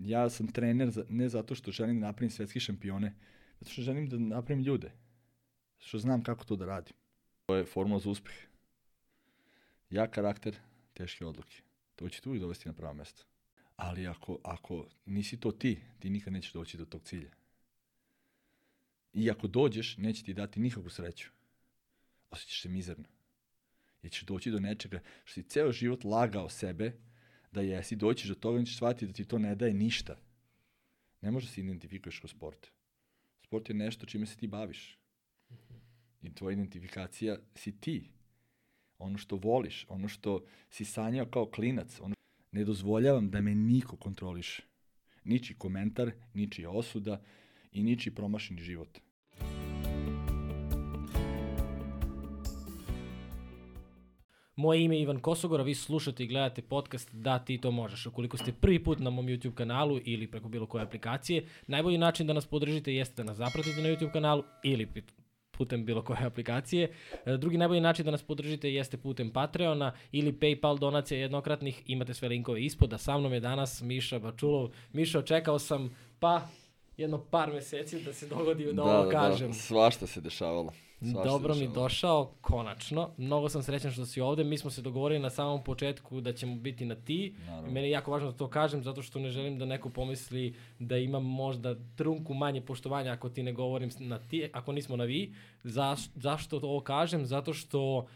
ja sam trener za, ne zato što želim da napravim svetski šampione, zato što želim da napravim ljude. Što znam kako to da radim. To je formula za uspeh. Jak karakter, teške odluke. To će te uvijek dovesti na pravo mesto. Ali ako, ako nisi to ti, ti nikad nećeš doći do tog cilja. I ako dođeš, neće ti dati nikakvu sreću. Osjećaš se mizerno. Jer ćeš doći do nečega što si ceo život lagao sebe da jesi, doćiš do toga i ćeš shvatiti da ti to ne daje ništa. Ne možeš da se identifikuješ kroz sport. Sport je nešto čime se ti baviš. I tvoja identifikacija si ti. Ono što voliš, ono što si sanjao kao klinac. Ono... Ne dozvoljavam da me niko kontroliše. Niči komentar, niči osuda i niči promašeni život. Moje ime je Ivan Kosogora, vi slušate i gledate podcast Da ti to možeš. Ukoliko ste prvi put na mom YouTube kanalu ili preko bilo koje aplikacije, najbolji način da nas podržite jeste da nas zapratite na YouTube kanalu ili putem bilo koje aplikacije. E, drugi najbolji način da nas podržite jeste putem Patreona ili PayPal donacija jednokratnih. Imate sve linkove ispod, a sa mnom je danas Miša Bačulov. Mišo, čekao sam pa jedno par meseci da se dogodi da, da ovo da, kažem. Da, svašta se dešavalo. Svašta Dobro mi došao, konačno. Mnogo sam srećan što si ovde. Mi smo se dogovorili na samom početku da ćemo biti na ti. Naravno. Meni je jako važno da to kažem zato što ne želim da neko pomisli da imam možda trunku manje poštovanja ako ti ne govorim na ti, ako nismo na vi. Za, zašto to ovo kažem? Zato što uh,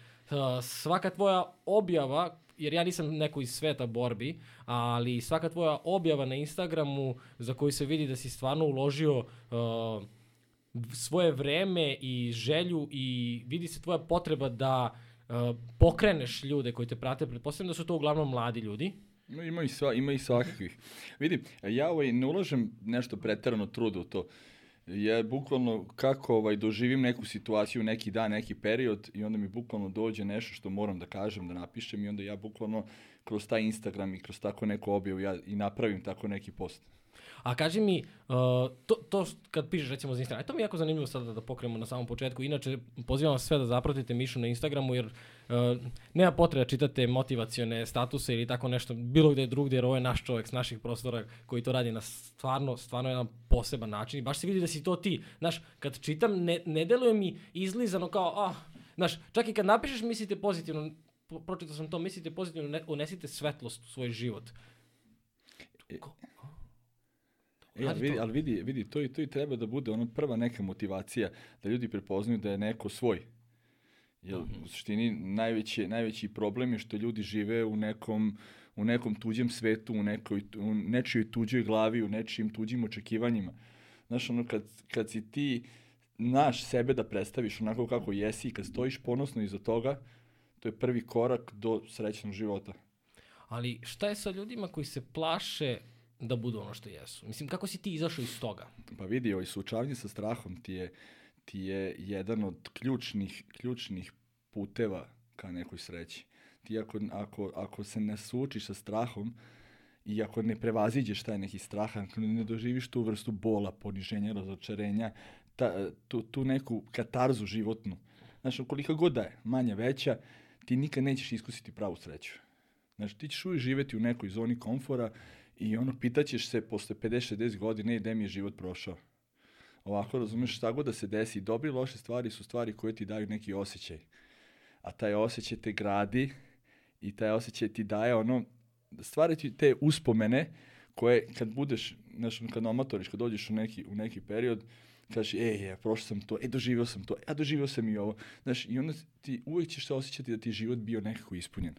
svaka tvoja objava jer ja nisam neko iz sveta borbi, ali svaka tvoja objava na Instagramu za koju se vidi da si stvarno uložio uh, svoje vreme i želju i vidi se tvoja potreba da uh, pokreneš ljude koji te prate, pretpostavljam da su to uglavnom mladi ljudi. Ima i, sva, ima i svakakvih. Vidi, ja ovaj, ne ulažem nešto preterano truda u to. Ja bukvalno kako ovaj, doživim neku situaciju, neki dan, neki period i onda mi bukvalno dođe nešto što moram da kažem, da napišem i onda ja bukvalno kroz taj Instagram i kroz tako neku objavu ja i napravim tako neki post. A kaži mi, uh, to, to kad pišeš recimo za Instagram, to mi je jako zanimljivo sada da pokrenemo na samom početku. Inače, pozivam sve da zapratite Mišu na Instagramu, jer uh, nema potrebe da čitate motivacione statuse ili tako nešto, bilo gde drugdje, jer ovo je naš čovjek s naših prostora koji to radi na stvarno, stvarno jedan poseban način. I baš se vidi da si to ti. Znaš, kad čitam, ne, ne deluje mi izlizano kao, ah, znaš, čak i kad napišeš mislite pozitivno, pročitao sam to, mislite pozitivno, ne, unesite svetlost u svoj život. Ko, E, ali vidi, ali vidi, vidi, to i to i treba da bude ono prva neka motivacija da ljudi prepoznaju da je neko svoj. Jer mm -hmm. u suštini najveći, najveći problem je što ljudi žive u nekom, u nekom tuđem svetu, u, nekoj, u nečijoj tuđoj glavi, u nečijim tuđim očekivanjima. Znaš, ono, kad, kad si ti naš sebe da predstaviš onako kako jesi i kad stojiš ponosno iza toga, to je prvi korak do srećnog života. Ali šta je sa ljudima koji se plaše da budu ono što jesu. Mislim, kako si ti izašao iz toga? Pa vidi, ovaj suočavanje sa strahom ti je, ti je jedan od ključnih, ključnih puteva ka nekoj sreći. Ti ako, ako, ako se ne suočiš sa strahom i ako ne prevaziđeš taj neki strah, ako ne doživiš tu vrstu bola, poniženja, razočarenja, ta, tu, tu neku katarzu životnu, znaš, koliko god da je, manja, veća, ti nikad nećeš iskusiti pravu sreću. Znaš, ti ćeš uvijek živeti u nekoj zoni komfora I ono, pitaćeš se posle 50-60 godine gde mi je život prošao. Ovako, razumeš, šta god da se desi, dobre i loše stvari su stvari koje ti daju neki osjećaj. A taj osjećaj te gradi i taj osjećaj ti daje ono, stvari ti te uspomene koje kad budeš, znaš, kad omatoriš, kad dođeš u neki, u neki period, kažeš, ej, je, prošao sam to, e, doživio sam to, a doživio sam i ovo. Znaš, i onda ti uvijek ćeš se osjećati da ti život bio nekako ispunjen.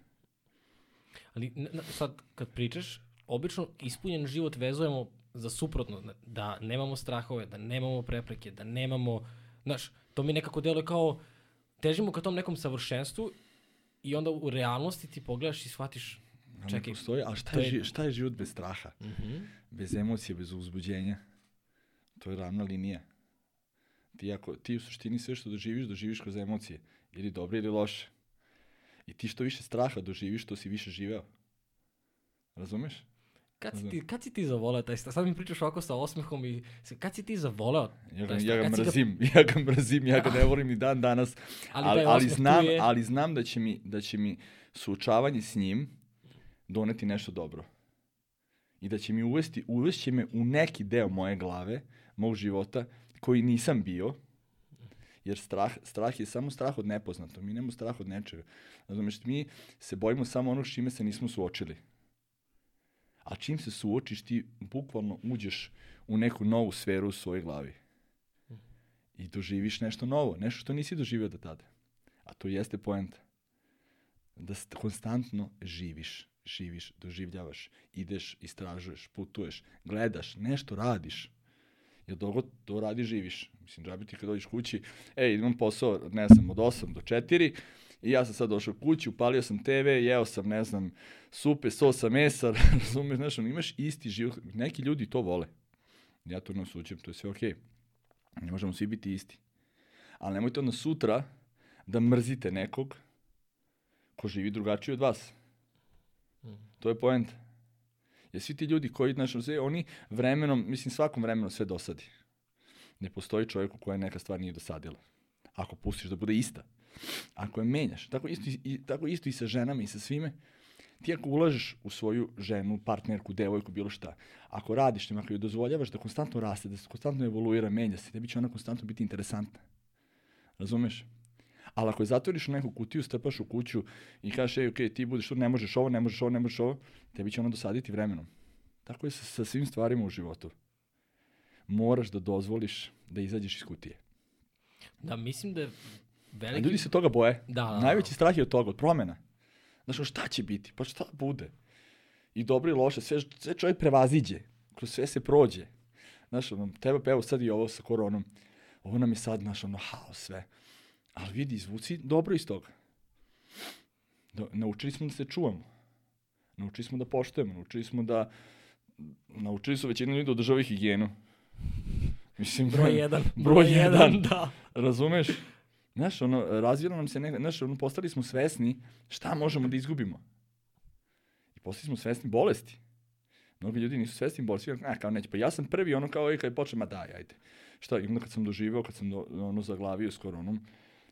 Ali sad, kad pričaš, obično ispunjen život vezujemo za suprotno, da nemamo strahove, da nemamo prepreke, da nemamo, znaš, to mi nekako deluje kao, težimo ka tom nekom savršenstvu i onda u realnosti ti pogledaš i shvatiš, čekaj. Postoji, a šta je, je, šta je život bez straha? Uh mhm. -huh. Bez emocije, bez uzbuđenja? To je ravna linija. Ti, ako, ti u suštini sve što doživiš, doživiš kroz emocije. Ili dobre ili loše. I ti što više straha doživiš, to si više živeo. Razumeš? Kad si, ti, kad si ti zavoleo taj stav? Sad mi pričaš ovako sa osmehom i kad si ti zavoleo? Ja ga, ja ga mrazim, ga... ja ga mrazim, ja ga ne volim ni dan danas, ali, ali, ali, znam, je... ali znam da će, mi, da će mi suočavanje s njim doneti nešto dobro. I da će mi uvesti, uvešće me u neki deo moje glave, mog života, koji nisam bio, jer strah, strah je samo strah od nepoznato. Mi nemamo strah od nečega. Razumeš, mi se bojimo samo onog s čime se nismo suočili. A čim se suočiš, ti bukvalno uđeš u neku novu sferu u svojoj glavi. I doživiš nešto novo, nešto što nisi doživio do tada. A to jeste poenta. Da konstantno živiš, živiš, doživljavaš, ideš, istražuješ, putuješ, gledaš, nešto radiš. Jer dok to radi, živiš. Mislim, džabi ti kad dođeš kući, ej, imam posao, ne znam, od 8 do 4, i ja sam sad došao kući, upalio sam TV, jeo sam, ne znam, supe, sosa, mesa, razumeš, znaš, on, imaš isti život. Neki ljudi to vole. Ja to ne osuđujem, to je sve okej. Okay. Ne možemo svi biti isti. Ali nemojte onda sutra da mrzite nekog ko živi drugačije od vas. Mm. To je poenta. Jer svi ti ljudi koji, znaš, oni vremenom, mislim svakom vremenom sve dosadi. Ne postoji čovjek u kojem neka stvar nije dosadila. Ako pustiš da bude ista. Ako je menjaš. Tako isto, i, tako isto i sa ženama i sa svime. Ti ako ulažeš u svoju ženu, partnerku, devojku, bilo šta, ako radiš njima, ako joj dozvoljavaš da konstantno raste, da se konstantno evoluira, menja se, tebi će ona konstantno biti interesantna. Razumeš? Ali ako je zatvoriš u neku kutiju, stepaš u kuću i kažeš, ej, okej, okay, ti budeš tu, ne možeš ovo, ne možeš ovo, ne možeš ovo, tebi će ona dosaditi vremenom. Tako je sa, sa svim stvarima u životu. Moraš da dozvoliš da izađeš iz kutije. Da, mislim da je veliki... A ljudi se toga boje. Da, da, da. Najveći strah je od toga, od promena. Znaš, šta će biti? Pa šta bude? I dobro i loše, sve, sve čovjek prevaziđe. Kroz sve se prođe. Znaš, ono, teba pa evo sad i ovo sa koronom. Ovo nam je sad, znaš, ono, haos sve. Ali vidi, izvuci dobro iz toga. Da, naučili smo da se čuvamo. Naučili smo da poštujemo. Naučili smo da... Naučili su većina ljudi da održavaju higijenu. Mislim, broj jedan. Broj, broj jedan, jedan, da. Razumeš? Znaš, ono, razvijela nam se neka, znaš, ono, postali smo svesni šta možemo da izgubimo. I postali smo svesni bolesti. Mnogi ljudi nisu svesni bolesti, a kao neće, pa ja sam prvi, ono kao i kad počne, ma daj, ajde. Šta, i onda kad sam doživeo, kad sam do, ono zaglavio s koronom,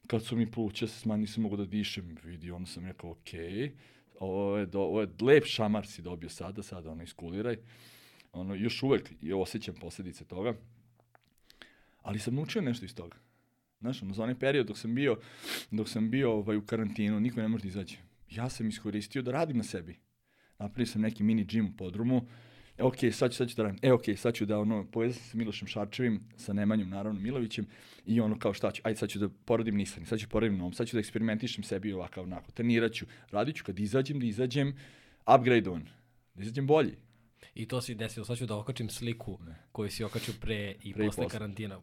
kad su mi pluća se smanjili, nisam mogu da dišem, vidi, onda sam rekao, okej, okay, ovo je, do, ovo je lep šamar si dobio sada, sada ono iskuliraj. Ono, još uvek i osjećam posledice toga. Ali sam naučio nešto iz toga. Znaš, ono, za onaj period dok sam bio, dok sam bio ovaj, u karantinu, niko ne može da izaći. Ja sam iskoristio da radim na sebi. Napravio sam neki mini gym u podrumu, e, ok, sad ću, sad ću da radim, e, ok, sad ću da, ono, povezam se sa Milošem Šarčevim, sa Nemanjom, naravno, Milovićem, i ono, kao šta ću, ajde, sad ću da porodim nisani, sad ću porodim nom, sad ću da eksperimentišem sebi ovakav, onako, trenirat ću, radit ću kad izađem, da izađem upgrade on, da izađem bolji. I to se desilo, sad ću da okačim sliku ne. koju si okačio pre i pre posle, posle karantina.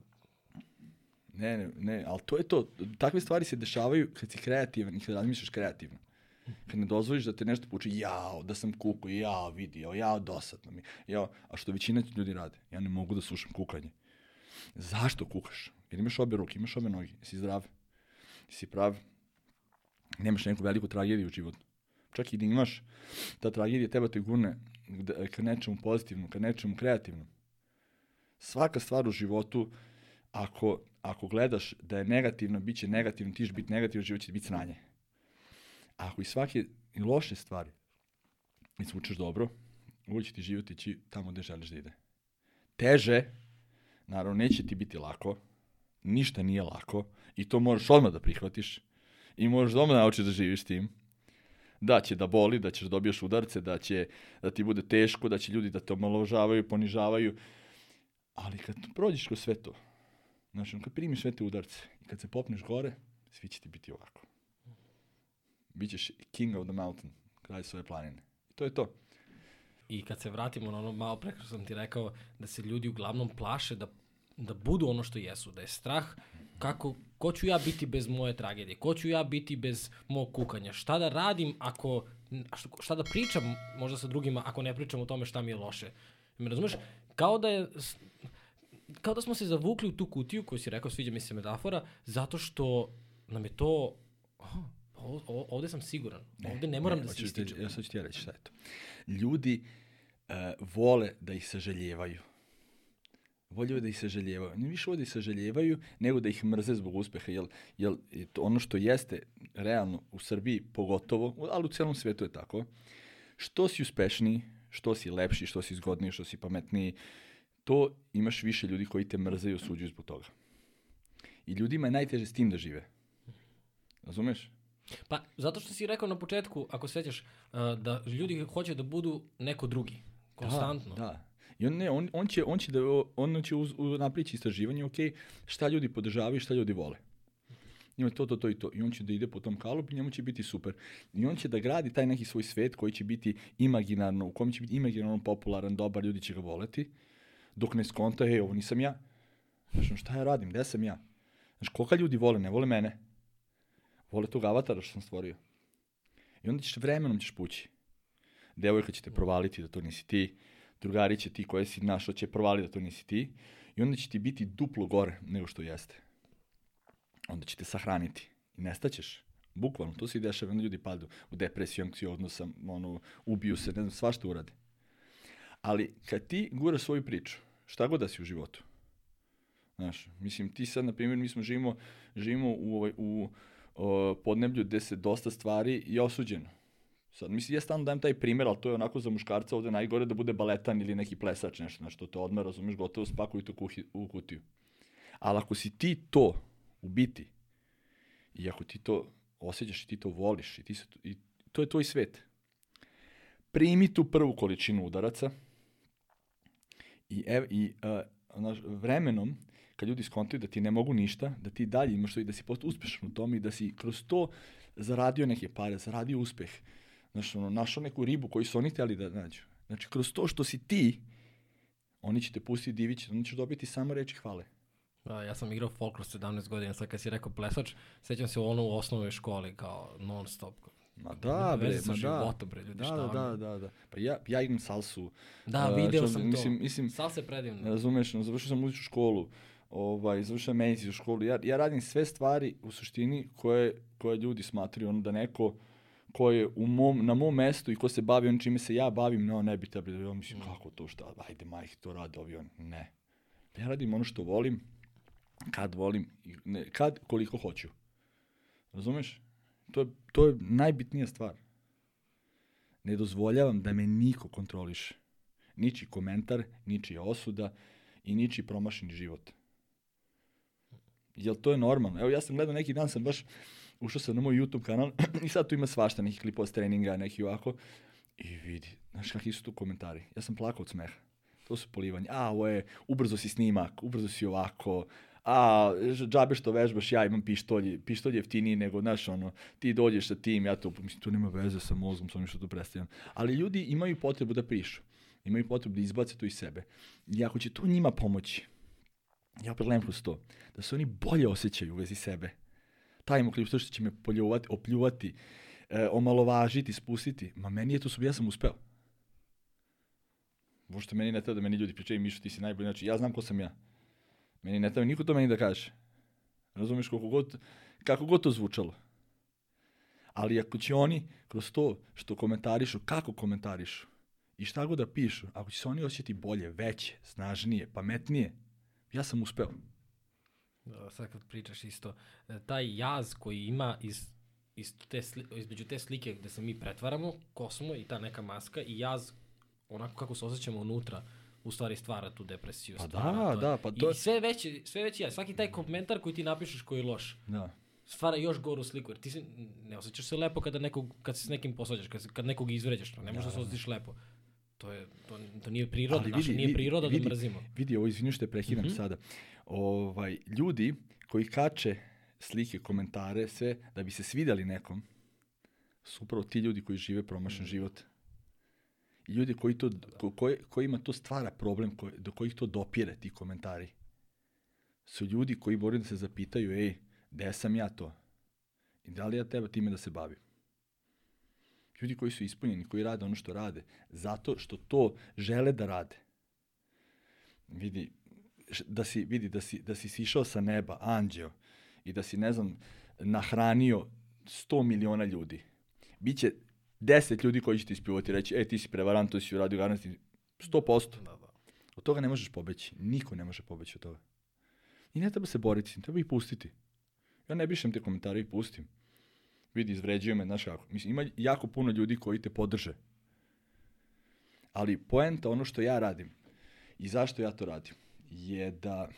Ne, ne, ne, ali to je to. Takve stvari se dešavaju kad si kreativan i kad razmišljaš kreativno. Kad ne dozvoliš da te nešto puči, jao, da sam kuku, jao, vidi, jao, jao, dosadno mi. Jao, a što većina ljudi rade. Ja ne mogu da slušam kukanje. Zašto kukaš? Jer imaš obe ruke, imaš obe noge, jesi zdrav, jesi prav, nemaš neku veliku tragediju u životu. Čak i da imaš, ta tragedija teba te gurne ka nečemu pozitivnom, ka nečemu kreativnom. Svaka stvar u životu, ako ako gledaš da je negativno, bit će negativno, ti ćeš biti negativno, život će biti sranje. A ako i svake i loše stvari izvučeš dobro, uvijek će ti život ići tamo gde želiš da ide. Teže, naravno, neće ti biti lako, ništa nije lako i to možeš odmah da prihvatiš i možeš odmah naučiti da živiš s tim. Da će da boli, da ćeš da dobiješ udarce, da će da ti bude teško, da će ljudi da te omalovažavaju, ponižavaju, ali kad prođeš kroz sve to, Znači, kad primiš sve te udarce i kad se popneš gore, svi će ti biti ovako. Bićeš king of the mountain, kraj svoje planine. I to je to. I kad se vratimo na ono malo pre, sam ti rekao da se ljudi uglavnom plaše da, da budu ono što jesu, da je strah kako, ko ću ja biti bez moje tragedije, ko ću ja biti bez mog kukanja, šta da radim ako, šta da pričam možda sa drugima ako ne pričam o tome šta mi je loše. Me razumeš? Kao da je kao da smo se zavukli u tu kutiju koju si rekao, sviđa mi se metafora, zato što nam je to, oh, ovde sam siguran, ne, ovde ne moram ne, da se ističem. Ja sad ću ti ja reći šta je to. Ljudi uh, vole da ih sažaljevaju. Volju da ih sažaljevaju. Ne više vole da ih sažaljevaju, nego da ih mrze zbog uspeha. Jel, jel to ono što jeste realno u Srbiji pogotovo, ali u celom svetu je tako, što si uspešniji, što si lepši, što si zgodniji, što si pametniji, to imaš više ljudi koji te mrze i osuđuju zbog toga. I ljudima je najteže s tim da žive. Razumeš? Pa, zato što si rekao na početku, ako sećaš, uh, da ljudi hoće da budu neko drugi. Konstantno. Da, da. I on, ne, on, on će, on će, da, on će uz, uz, naprići istraživanje, ok, šta ljudi podržavaju, šta ljudi vole. Ima to, to, to i to. I on će da ide po tom kalupu njemu će biti super. I on će da gradi taj neki svoj svet koji će biti imaginarno, u kom će biti imaginarno popularan, dobar, ljudi će ga voleti, dok ne skonta, ej, ovo nisam ja. Znaš, šta ja radim, gde sam ja? Znaš, koliko ljudi vole, ne vole mene. Vole tog avatara što sam stvorio. I onda ćeš vremenom ćeš pući. Devojka će te provaliti da to nisi ti, drugari će ti koje si našao će provaliti da to nisi ti i onda će ti biti duplo gore nego što jeste. Onda će te sahraniti i nestaćeš. Bukvalno, to se i dešava, onda ljudi padu u depresiju, anksiju odnosa, ono, ubiju se, ne znam, svašta urade. Ali kad ti guraš svoju priču, šta god da si u životu, znaš, mislim, ti sad, na primjer, mi smo živimo, živimo u, ovaj, u o, podneblju gde se dosta stvari je osuđeno Sad, mislim, ja stalno dajem taj primjer, ali to je onako za muškarca ovde najgore da bude baletan ili neki plesač, nešto, znači to te odmah, razumeš, gotovo spakuju to kuhi, u kutiju. Ali ako si ti to u biti, i ako ti to osjećaš i ti to voliš, i, ti se, i to je tvoj svet, primi tu prvu količinu udaraca i, ev, i uh, naš, vremenom, kad ljudi skontaju da ti ne mogu ništa, da ti dalje imaš to i da si posto uspešan u tome i da si kroz to zaradio neke pare, zaradio uspeh, Znaš, ono, našao neku ribu koju su oni hteli da nađu. Znači, kroz to što si ti, oni će te pustiti divići, oni će dobiti samo reči hvale. Da, ja sam igrao folklor 17 godina, sad kad si rekao plesač, sećam se ono u osnovnoj školi kao non stop. Ma da, bre, ma da. Života, bre, ljudi, da, šta da, da, da, da. Pa ja, ja igram salsu. Da, video uh, sam mislim, to. Mislim, Salsa je predivno. Razumeš, no, završio sam muzičku školu, ovaj, završio medicinsku školu. Ja, ja radim sve stvari u suštini koje, koje ljudi smatraju ono da neko ko je u mom, na mom mestu i ko se bavi on čime se ja bavim, no ne bi trebali da ja mislim mm. kako to šta, ajde majke to rade ovi on. Ne. Ja radim ono što volim, kad volim, ne, kad koliko hoću. Razumeš? To je, to je najbitnija stvar. Ne dozvoljavam da me niko kontroliše. Niči komentar, niči osuda i niči promašeni život. Jel to je normalno? Evo ja sam gledao neki dan, sam baš ušao sam na moj YouTube kanal i sad tu ima svašta, neki klipova s treninga, neki ovako. I vidi, znaš kakvi su tu komentari. Ja sam plakao od smeha. To su polivanje. A, ovo je, ubrzo si snimak, ubrzo si ovako, a, džabe što vežbaš, ja imam pištolj, pištolj jeftiniji nego, znaš, ono, ti dođeš sa tim, ja to, mislim, to nema veze sa mozgom, sa onim što tu predstavljam. Ali ljudi imaju potrebu da prišu, imaju potrebu da izbace to iz sebe. I ako će to njima pomoći, ja gledam kroz to, da se oni bolje osjećaju u vezi sebe, stavimo klip, što će me poljuvati, opljuvati, e, omalovažiti, spustiti. Ma meni je to ja sam uspeo. Možete meni ne treba da meni ljudi pričaju, Mišo, ti si najbolji. Znači, ja znam ko sam ja. Meni ne treba niko to meni da kaže. Razumeš koliko god, kako god to zvučalo. Ali ako će oni kroz to što komentarišu, kako komentarišu i šta god da pišu, ako će se oni osjetiti bolje, veće, snažnije, pametnije, ja sam uspeo. Da, sad kad pričaš isto, e, taj jaz koji ima iz, iz te između te slike gde se mi pretvaramo, ko smo i ta neka maska i jaz onako kako se osjećamo unutra, u stvari stvara tu depresiju. Pa stvara, da, to, da, pa to... I sve veće, sve veće ja, svaki taj komentar koji ti napišeš koji je loš. Da. Stvara još goru sliku, jer ti se, ne osjećaš se lepo kada nekog, kad se s nekim posvađaš, kad, kad nekog izvređaš, ne možeš da, da se da. osjećaš lepo. To, je, to, to nije priroda, Ali vidi, naša nije priroda vidi, da mrzimo. Vidi, ovo izvinju što te prekidam mm -hmm. sada. Ovaj, ljudi koji kače slike, komentare, sve, da bi se svidjeli nekom, su upravo ti ljudi koji žive promašan mm. život. Ljudi koji, to, ko, koji, kojima to stvara problem, koji, do kojih to dopire, ti komentari, su ljudi koji moraju da se zapitaju, ej, gde sam ja to? I da li ja treba time da se bavim? Ljudi koji su ispunjeni, koji rade ono što rade, zato što to žele da rade. Vidi, da si, vidi, da si, da si sišao sa neba, anđeo, i da si, ne znam, nahranio 100 miliona ljudi. Biće 10 ljudi koji će ti ispivati i reći, e, ti si prevarant, to si uradio garanti, 100%. Da, da. Od toga ne možeš pobeći. Niko ne može pobeći od toga. I ne treba se boriti, treba ih pustiti. Ja ne bišem te komentare i pustim. Vidi, izvređuju me, znaš kako. Mislim, ima jako puno ljudi koji te podrže. Ali poenta ono što ja radim i zašto ja to radim je da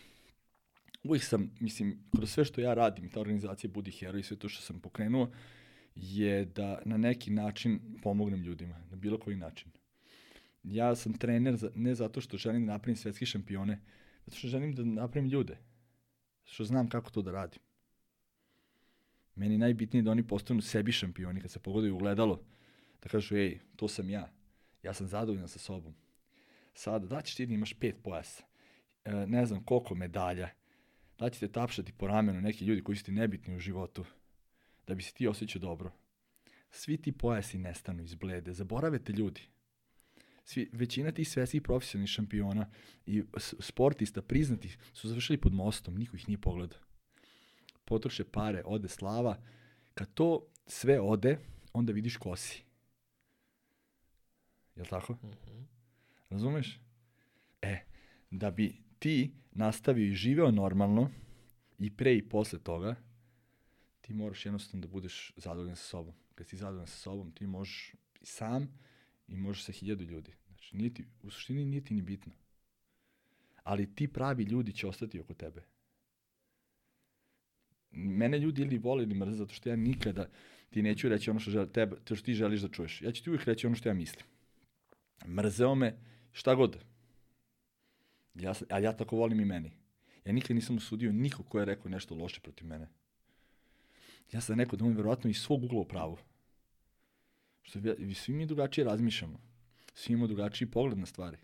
uvijek sam, mislim, kroz sve što ja radim, ta organizacija Budi Hero i sve to što sam pokrenuo, je da na neki način pomognem ljudima, na bilo koji način. Ja sam trener ne zato što želim da napravim svetski šampione, zato što želim da napravim ljude. Što znam kako to da radim. Meni je najbitnije da oni postanu sebi šampioni, kad se pogledaju u gledalo, da kažu, ej, to sam ja. Ja sam zadovoljan sa sobom. Sada, da ćeš ti da imaš pet pojasa, e, ne znam koliko medalja, da ćete tapšati po ramenu neki ljudi koji su ti nebitni u životu, da bi se ti osjećao dobro. Svi ti pojasi nestanu iz blede, zaboravete ljudi. Svi, većina tih svetskih profesionalnih šampiona i sportista priznati su završili pod mostom, niko ih nije pogledao. Potroše pare, ode slava. Kad to sve ode, onda vidiš ko si. Jel tako? Mm -hmm. Razumeš? E, da bi ti nastavio i živeo normalno i pre i posle toga, ti moraš jednostavno da budeš zadovoljan sa sobom. Kad si zadovoljan sa sobom, ti možeš i sam i možeš sa hiljadu ljudi. Znači, nije ti, u suštini nije ti ni bitno. Ali ti pravi ljudi će ostati oko tebe. Mene ljudi ili vole ili mrze, zato što ja nikada ti neću reći ono što, žele, tebe, to što ti želiš da čuješ. Ja ću ti uvijek reći ono što ja mislim. Mrzeo me, šta god. Ja, a ja tako volim i meni. Ja nikad nisam osudio nikog ko je rekao nešto loše protiv mene. Ja sam rekao da on verovatno iz svog ugla u pravu. Što bi, svi mi drugačije razmišljamo. Svi imamo drugačiji pogled na stvari.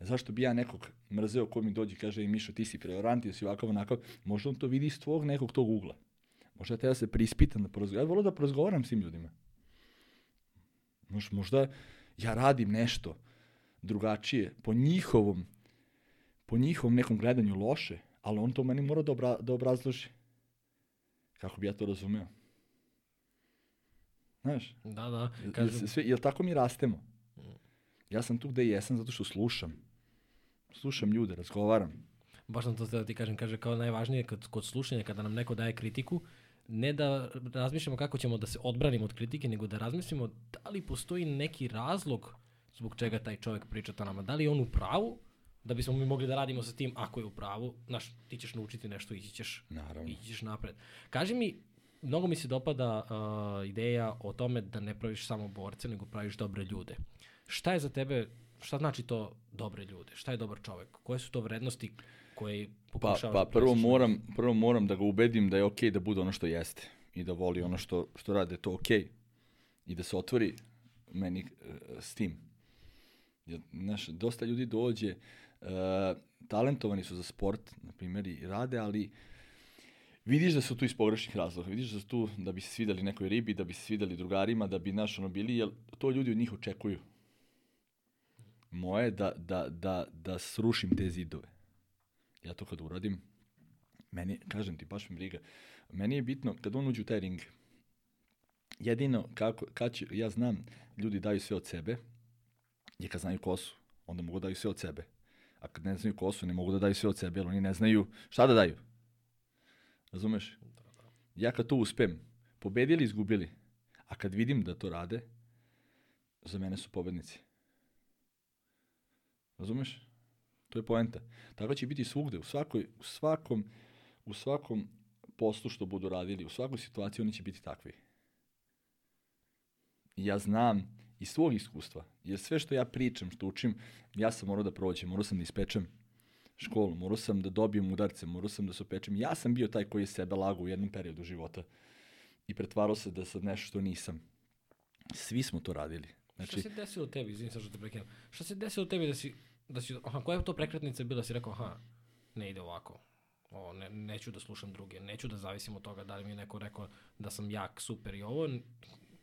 Zašto bi ja nekog mrzeo ko mi dođe i kaže, Mišo, ti si preorant, ti si ovakav, onakav, možda on to vidi iz tvog nekog tog ugla. Možda treba da se prispitam da porozgovaram. Ja volio da porozgovaram s tim ljudima. Možda ja radim nešto drugačije po njihovom po njihovom nekom gledanju loše, ali on to meni mora da, obra, da obrazloži. Kako bi ja to razumeo? Znaš? Da, da. Kažem. Sve, jel tako mi rastemo? Ja sam tu gde jesam zato što slušam. Slušam ljude, razgovaram. Baš sam to da ti kažem, kaže kao najvažnije kod, kod slušanja, kada nam neko daje kritiku, ne da razmišljamo kako ćemo da se odbranimo od kritike, nego da razmislimo da li postoji neki razlog zbog čega taj čovjek priča to nama. Da li je on u pravu da bismo mi mogli da radimo sa tim ako je u pravu, znaš, ti ćeš naučiti nešto, ići ćeš, Naravno. ići ćeš napred. Kaži mi, mnogo mi se dopada uh, ideja o tome da ne praviš samo borce, nego praviš dobre ljude. Šta je za tebe, šta znači to dobre ljude? Šta je dobar čovek? Koje su to vrednosti koje pokušava pa, pa da prvo moram, prvo moram da ga ubedim da je okej okay da bude ono što jeste i da voli ono što, što rade, to okej. Okay. I da se otvori meni uh, s tim. Jer, znaš, dosta ljudi dođe, uh, talentovani su za sport, na primjer, i rade, ali vidiš da su tu iz pogrešnih razloga. Vidiš da su tu da bi se svideli nekoj ribi, da bi se svideli drugarima, da bi naš ono bili, jer to ljudi od njih očekuju. Moje da, da, da, da srušim te zidove. Ja to kad uradim, meni, kažem ti, baš mi briga, meni je bitno kad on uđe u taj ring, jedino kako, kad će, ja znam, ljudi daju sve od sebe, je kad znaju ko su, onda mogu da daju sve od sebe a kad ne znaju ko su, ne mogu da daju sve od sebe, jer oni ne znaju šta da daju. Razumeš? Ja kad to uspem, pobedili, izgubili, a kad vidim da to rade, za mene su pobednici. Razumeš? To je poenta. Tako će biti svugde, u, svakoj, u svakom, u svakom poslu što budu radili, u svakoj situaciji oni će biti takvi. ja znam iz svog iskustva, jer sve što ja pričam, što učim, ja sam morao da prođem, morao sam da ispečem školu, morao sam da dobijem udarce, morao sam da se opečem. Ja sam bio taj koji je sebe lagao u jednom periodu života i pretvarao se da sam nešto što nisam. Svi smo to radili. Znači, šta se desilo tebi, izvini sa što te prekinem, šta se desilo tebi da si, da si, aha, koja je to prekretnica bila, si rekao, aha, ne ide ovako, o, ne, neću da slušam druge, neću da zavisim od toga da li mi je neko rekao da sam jak, super i ovo,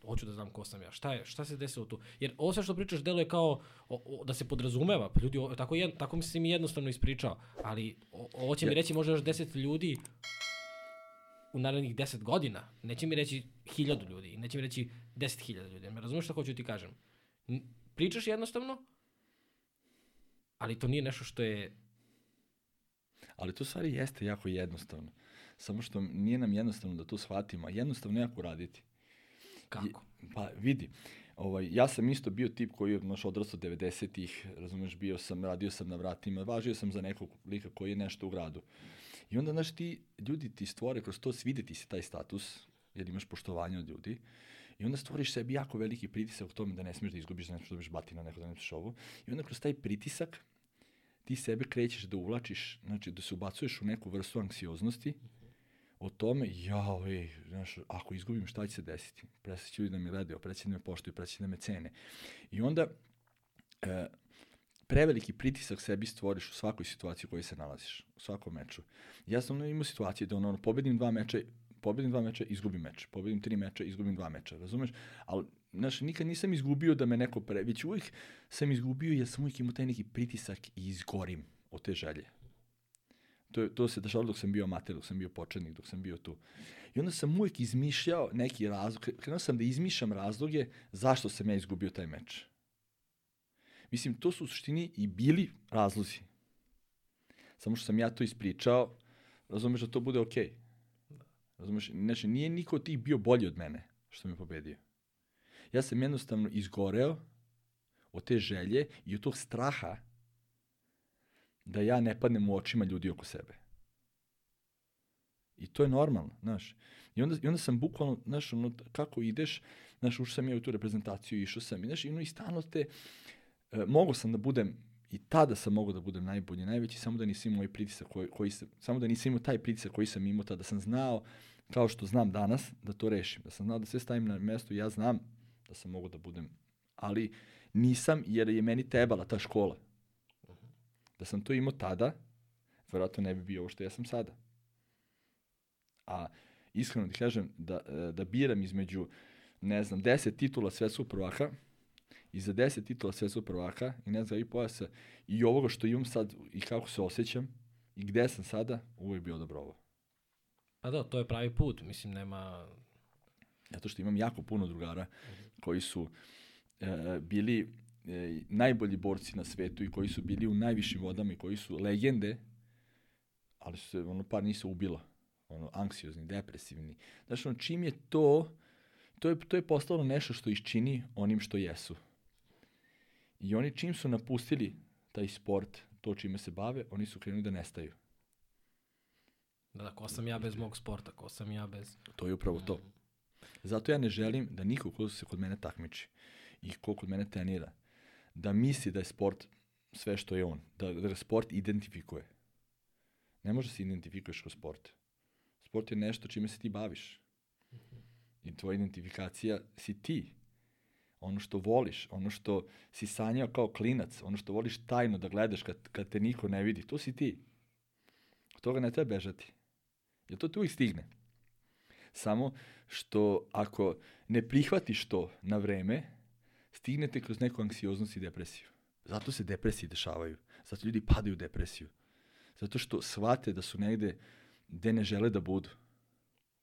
hoću da znam ko sam ja. Šta je, šta se desilo tu? Jer ovo sve što pričaš deluje kao o, o, da se podrazumeva. Pa ljudi, o, tako, jed, tako mi se mi jednostavno ispričao. Ali o, ovo će mi reći možda još deset ljudi u narednih deset godina. Neće mi reći hiljadu ljudi. Neće mi reći deset hiljada ljudi. Me razumeš šta hoću da ti kažem? Pričaš jednostavno, ali to nije nešto što je... Ali to stvari jeste jako jednostavno. Samo što nije nam jednostavno da to shvatimo, jednostavno jako raditi. Kako? Pa vidi, ovaj, ja sam isto bio tip koji je naš odrastao 90-ih, razumeš, bio sam, radio sam na vratima, važio sam za nekog lika koji je nešto u gradu. I onda, znaš, ti, ljudi ti stvore kroz to, svide ti se taj status, jer imaš poštovanje od ljudi, I onda stvoriš sebi jako veliki pritisak u tome da ne smiješ da izgubiš, da ne smiješ da dobiš batina, neko da ne smiješ ovo. I onda kroz taj pritisak ti sebe krećeš da uvlačiš, znači da se ubacuješ u neku vrstu anksioznosti, o tome, jao, ej, znaš, ako izgubim, šta će se desiti? Preseć ljudi da me gledaju, preseć da me poštuju, preseć da me cene. I onda, e, preveliki pritisak sebi stvoriš u svakoj situaciji u kojoj se nalaziš, u svakom meču. Ja sam imao situacije da ono, ono pobedim dva meča, pobedim dva meča, izgubim meč. Pobedim tri meča, izgubim dva meča, razumeš? Ali, znaš, nikad nisam izgubio da me neko pre... Već uvijek sam izgubio jer sam uvijek imao taj neki pritisak i izgorim od te želje. To, to se dešavalo dok sam bio amater, dok sam bio početnik, dok sam bio tu. I onda sam uvijek izmišljao neki razlog, krenuo sam da izmišljam razloge zašto sam ja izgubio taj meč. Mislim, to su u suštini i bili razlozi. Samo što sam ja to ispričao, razumeš da to bude okej. Okay. Razumeš, znači nije niko od tih bio bolji od mene što me pobedio. Ja sam jednostavno izgoreo od te želje i od tog straha da ja ne padnem u očima ljudi oko sebe. I to je normalno, znaš. I onda, i onda sam bukvalno, znaš, ono, kako ideš, znaš, ušao sam ja u tu reprezentaciju, išao sam, i znaš, i ono, i stano te, e, mogo sam da budem, i tada sam mogao da budem najbolji, najveći, samo da nisam imao pritisak koji, koji sam, samo da nisam imao taj pritisak koji sam imao tada, da sam znao, kao što znam danas, da to rešim, da sam znao da sve stavim na mesto, ja znam da sam mogao da budem, ali nisam, jer je meni tebala ta škola. Da sam to imao tada, verovatno ne bi bio ovo što ja sam sada. A iskreno ti kažem da, da biram između, ne znam, 10 titula svetskog prvaka i za 10 titula svetskog prvaka i ne znam, i pojasa i ovoga što imam sad i kako se osjećam i gde sam sada, ovo je bio dobro ovo. Pa da, to je pravi put, mislim, nema... Zato što imam jako puno drugara koji su e, bili e, najbolji borci na svetu i koji su bili u najvišim vodama i koji su legende, ali su se, ono, par nisu ubila. Ono, anksiozni, depresivni. Znaš, ono, čim je to, to je, to je postalo nešto što iščini onim što jesu. I oni čim su napustili taj sport, to čime se bave, oni su krenuli da nestaju. Da, da, ko sam ja bez mog sporta, ko sam ja bez... To je upravo to. Zato ja ne želim da niko ko se kod mene takmiči i ko kod mene trenira, da misli da je sport sve što je on, da, da sport identifikuje. Ne može se identifikuješ kao sport. Sport je nešto čime se ti baviš. I tvoja identifikacija si ti. Ono što voliš, ono što si sanjao kao klinac, ono što voliš tajno da gledaš kad, kad te niko ne vidi, to si ti. Od toga ne treba bežati. Jer to te uvijek stigne. Samo što ako ne prihvatiš to na vreme, stignete kroz neku anksioznost i depresiju. Zato se depresije dešavaju. Zato ljudi padaju u depresiju. Zato što shvate da su negde gde ne žele da budu.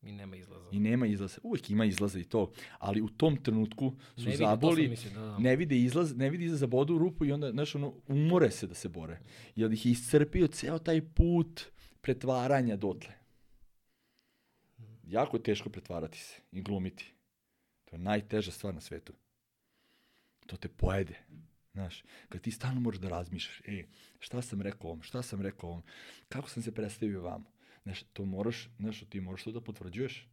I nema izlaza. I nema izlaza. Uvijek ima izlaza i to. Ali u tom trenutku su ne zaboli, mislim, da, da. ne vide izlaz, ne vide izlaza, bodu u rupu i onda, znaš, ono, umore se da se bore. Jer ih je iscrpio ceo taj put pretvaranja dotle. Jako je teško pretvarati se i glumiti. To je najteža stvar na svetu to te pojede. Znaš, kad ti stalno možeš da razmišljaš, e, šta sam rekao ovom, šta sam rekao ovom, kako sam se predstavio vamo. Znaš, to moraš, znaš, ti moraš to da potvrđuješ.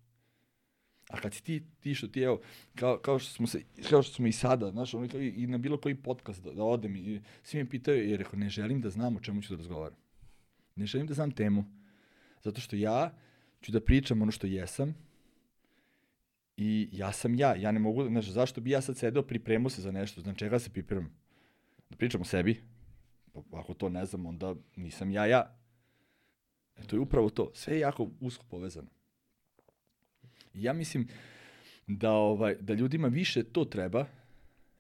A kad si ti, ti što ti, evo, kao, kao, što smo se, kao što smo i sada, znaš, ono, kao i, i na bilo koji podcast da, da odem i svi me pitaju, jer rekao, ne želim da znam o čemu ću da razgovaram. Ne želim da znam temu. Zato što ja ću da pričam ono što jesam, I ja sam ja, ja ne mogu, znaš, zašto bi ja sad sedeo, pripremao se za nešto, znači čega se pripremam? Da pričam o sebi? Pa, ako to ne znam, onda nisam ja ja. E, to je upravo to, sve je jako usko povezano. I ja mislim da, ovaj, da ljudima više to treba,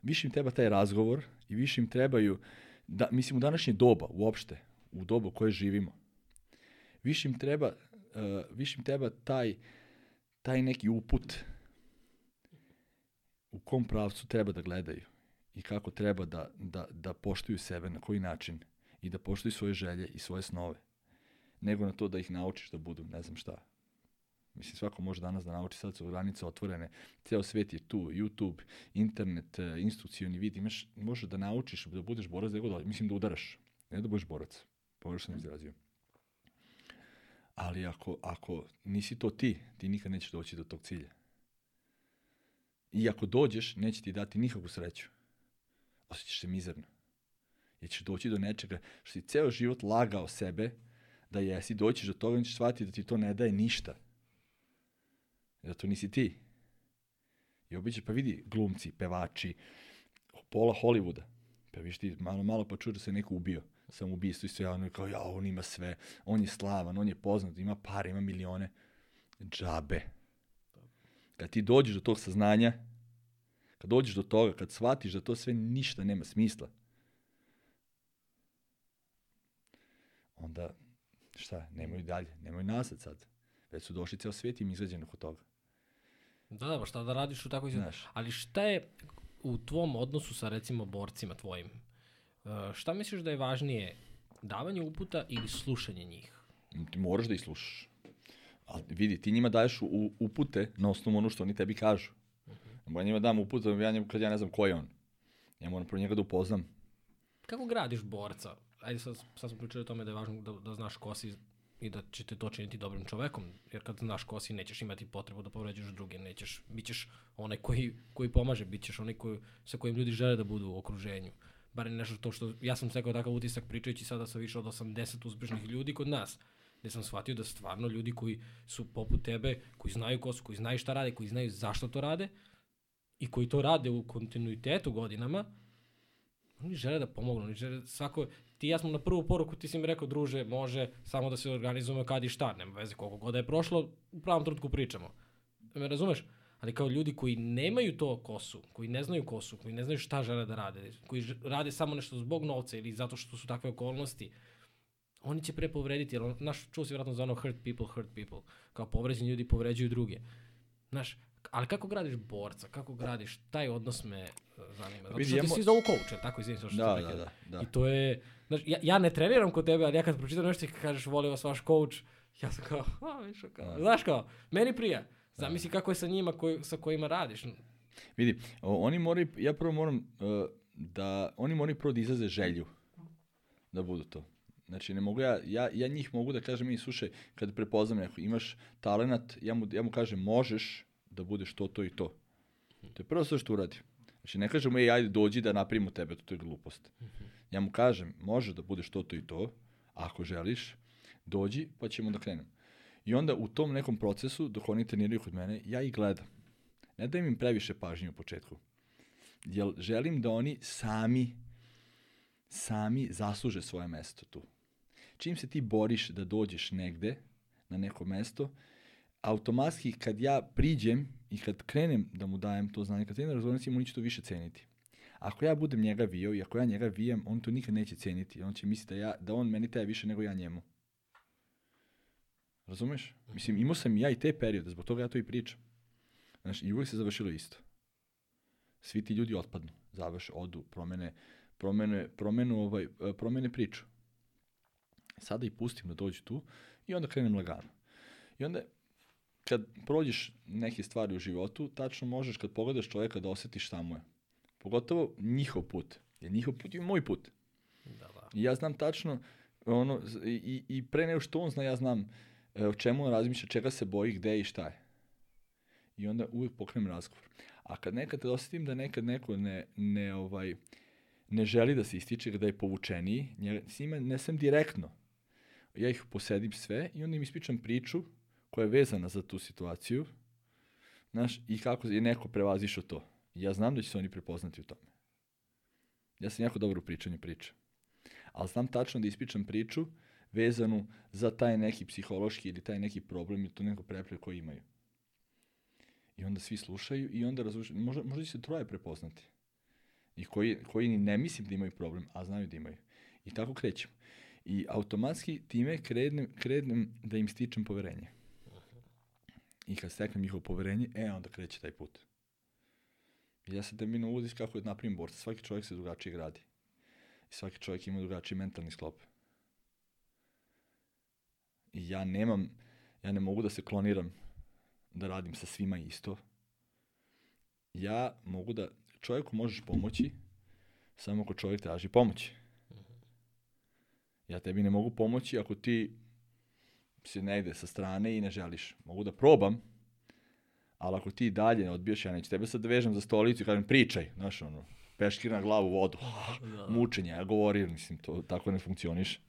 više im treba taj razgovor i više im trebaju, da, mislim u današnje doba uopšte, u dobu koje živimo, više im treba, uh, više im treba taj, taj neki uput, u kom pravcu treba da gledaju i kako treba da, da, da poštuju sebe, na koji način i da poštuju svoje želje i svoje snove, nego na to da ih naučiš da budu ne znam šta. Mislim, svako može danas da nauči, sad su granice otvorene, ceo svet je tu, YouTube, internet, e, instrukcijoni vid, imaš, možeš da naučiš da budeš borac, da god, mislim da udaraš, ne da budeš borac, pogrešno sam izrazio. Ali ako, ako nisi to ti, ti nikad nećeš doći do tog cilja. I ako dođeš, neće ti dati nikakvu sreću. Osjećaš se mizerno. Jer ćeš doći do nečega što si ceo život lagao sebe da jesi, doćiš do toga i ćeš shvatiti da ti to ne daje ništa. Da to nisi ti. I obiće, pa vidi, glumci, pevači, pola Hollywooda. Pa viš ti malo, malo pa čuo da se neko ubio. Sam ubistvo i sve javno kao, ja, on ima sve, on je slavan, on je poznat, ima pare, ima milione. Džabe. Kad ti dođeš do tog saznanja, kad dođeš do toga, kad shvatiš da to sve ništa nema smisla, onda šta, nemoj dalje, nemoj nazad sad. Već su došli ceo svijet im izrađen oko toga. Da, da, pa šta da radiš u takvoj situaciji? Ali šta je u tvom odnosu sa recimo borcima tvojim? Uh, šta misliš da je važnije, davanje uputa ili slušanje njih? Ti moraš da ih slušaš. Ali vidi, ti njima daješ u, upute na osnovu ono što oni tebi kažu. Ja njima dam upute, ja njima, kad ja ne znam ko je on. Ja moram pro njega da upoznam. Kako gradiš borca? Ajde, sad, sad smo pričali o tome da je važno da, da znaš ko si i da će te to činiti dobrim čovekom, jer kad znaš ko si, nećeš imati potrebu da povređuješ druge, nećeš, bit ćeš onaj koji, koji pomaže, bit ćeš onaj koji, sa kojim ljudi žele da budu u okruženju. Bar nešto to što, ja sam stekao takav utisak pričajući sada sa više od 80 uspešnih ljudi kod nas, gde sam shvatio da stvarno ljudi koji su poput tebe, koji znaju ko su, koji znaju šta rade, koji znaju zašto to rade i koji to rade u kontinuitetu godinama, oni žele da pomognu, oni žele svako, ti ja smo na prvu poruku, ti si mi rekao, druže, može samo da se organizujemo kad i šta, nema veze koliko god da je prošlo, u pravom trenutku pričamo. Me razumeš? Ali kao ljudi koji nemaju to ko su, koji ne znaju ko su, koji ne znaju šta žele da rade, koji rade samo nešto zbog novca ili zato što su takve okolnosti, oni će pre povrediti, jer naš, čuo si vratno za ono hurt people, hurt people, kao povređeni ljudi povređuju druge. Znaš, ali kako gradiš borca, kako gradiš, taj odnos me e, zanima. Zato što ti svi zovu coach, tako izvinim što da, da, da, da. I to je, znaš, ja, ja ne treniram kod tebe, ali ja kad pročitam nešto i kažeš voli vas vaš coach, ja sam kao, a, viš, kao, da. znaš kao, meni prija. Zamisli kako je sa njima koji, sa kojima radiš. Vidi, oni moraju, ja prvo moram uh, da, oni moraju prvo da izlaze želju da budu to. Znači, ne mogu ja, ja, ja njih mogu da kažem, mi slušaj, kad prepoznam neko, imaš talenat, ja mu, ja mu kažem, možeš, da budeš to, to i to. To je prvo sve što uradi. Znači, ne kažem, ej, ajde, dođi da napravimo tebe, to, to je glupost. Ja mu kažem, može da budeš to, to i to, ako želiš, dođi, pa ćemo da krenemo. I onda u tom nekom procesu, dok oni treniraju kod mene, ja ih gledam. Ne dajem im previše pažnje u početku. Jer želim da oni sami, sami zasluže svoje mesto tu. Čim se ti boriš da dođeš negde, na neko mesto, automatski kad ja priđem i kad krenem da mu dajem to znanje, kad krenem da razgovaram s njim, on će to više ceniti. Ako ja budem njega vio i ako ja njega vijem, on to nikad neće ceniti. On će misliti da, ja, da on meni taje više nego ja njemu. Razumeš? Mislim, imao sam ja i te periode, zbog toga ja to i pričam. Znaš, i uvijek se završilo isto. Svi ti ljudi otpadnu, završe, odu, promene, promene, promenu, ovaj, promene priču. Sada ih pustim da dođu tu i onda krenem lagano. I onda kad prođeš neke stvari u životu, tačno možeš kad pogledaš čoveka da osetiš šta mu je. Pogotovo njihov put. Jer njihov put je moj put. Da, da. I ja znam tačno, ono, i, i pre nego što on zna, ja znam e, o čemu on razmišlja, čega se boji, gde i šta je. I onda uvijek pokrenem razgovor. A kad nekad osetim da nekad neko ne, ne, ovaj, ne želi da se ističe, da je povučeniji, njega, s njima ne sam direktno. Ja ih posedim sve i onda im ispričam priču koja je vezana za tu situaciju, znaš, i kako je neko prevazišao to. Ja znam da će se oni prepoznati u tome. Ja sam jako dobro u pričanju priče. Ali znam tačno da ispričam priču vezanu za taj neki psihološki ili taj neki problem ili to neko prepre koji imaju. I onda svi slušaju i onda razlušaju. Možda, možda će se troje prepoznati. I koji, koji ne mislim da imaju problem, a znaju da imaju. I tako krećem. I automatski time krenem, krenem da im stičem poverenje. I kad steknem njihovo poverenje, e, onda kreće taj put. I ja sam termino ulaziš kako je napravim borca. Svaki čovjek se drugačije gradi. I svaki čovjek ima drugačiji mentalni sklop. I ja nemam, ja ne mogu da se kloniram da radim sa svima isto. Ja mogu da, čovjeku možeš pomoći samo ako čovjek traži pomoć. Ja tebi ne mogu pomoći ako ti si negde sa strane i ne želiš. Mogu da probam, ali ako ti dalje ne odbiješ, ja neću tebe sad da vežem za stolicu i kažem pričaj, znaš ono, peškir na glavu, vodu, da. mučenje, ja govorim, mislim, to tako ne funkcioniš.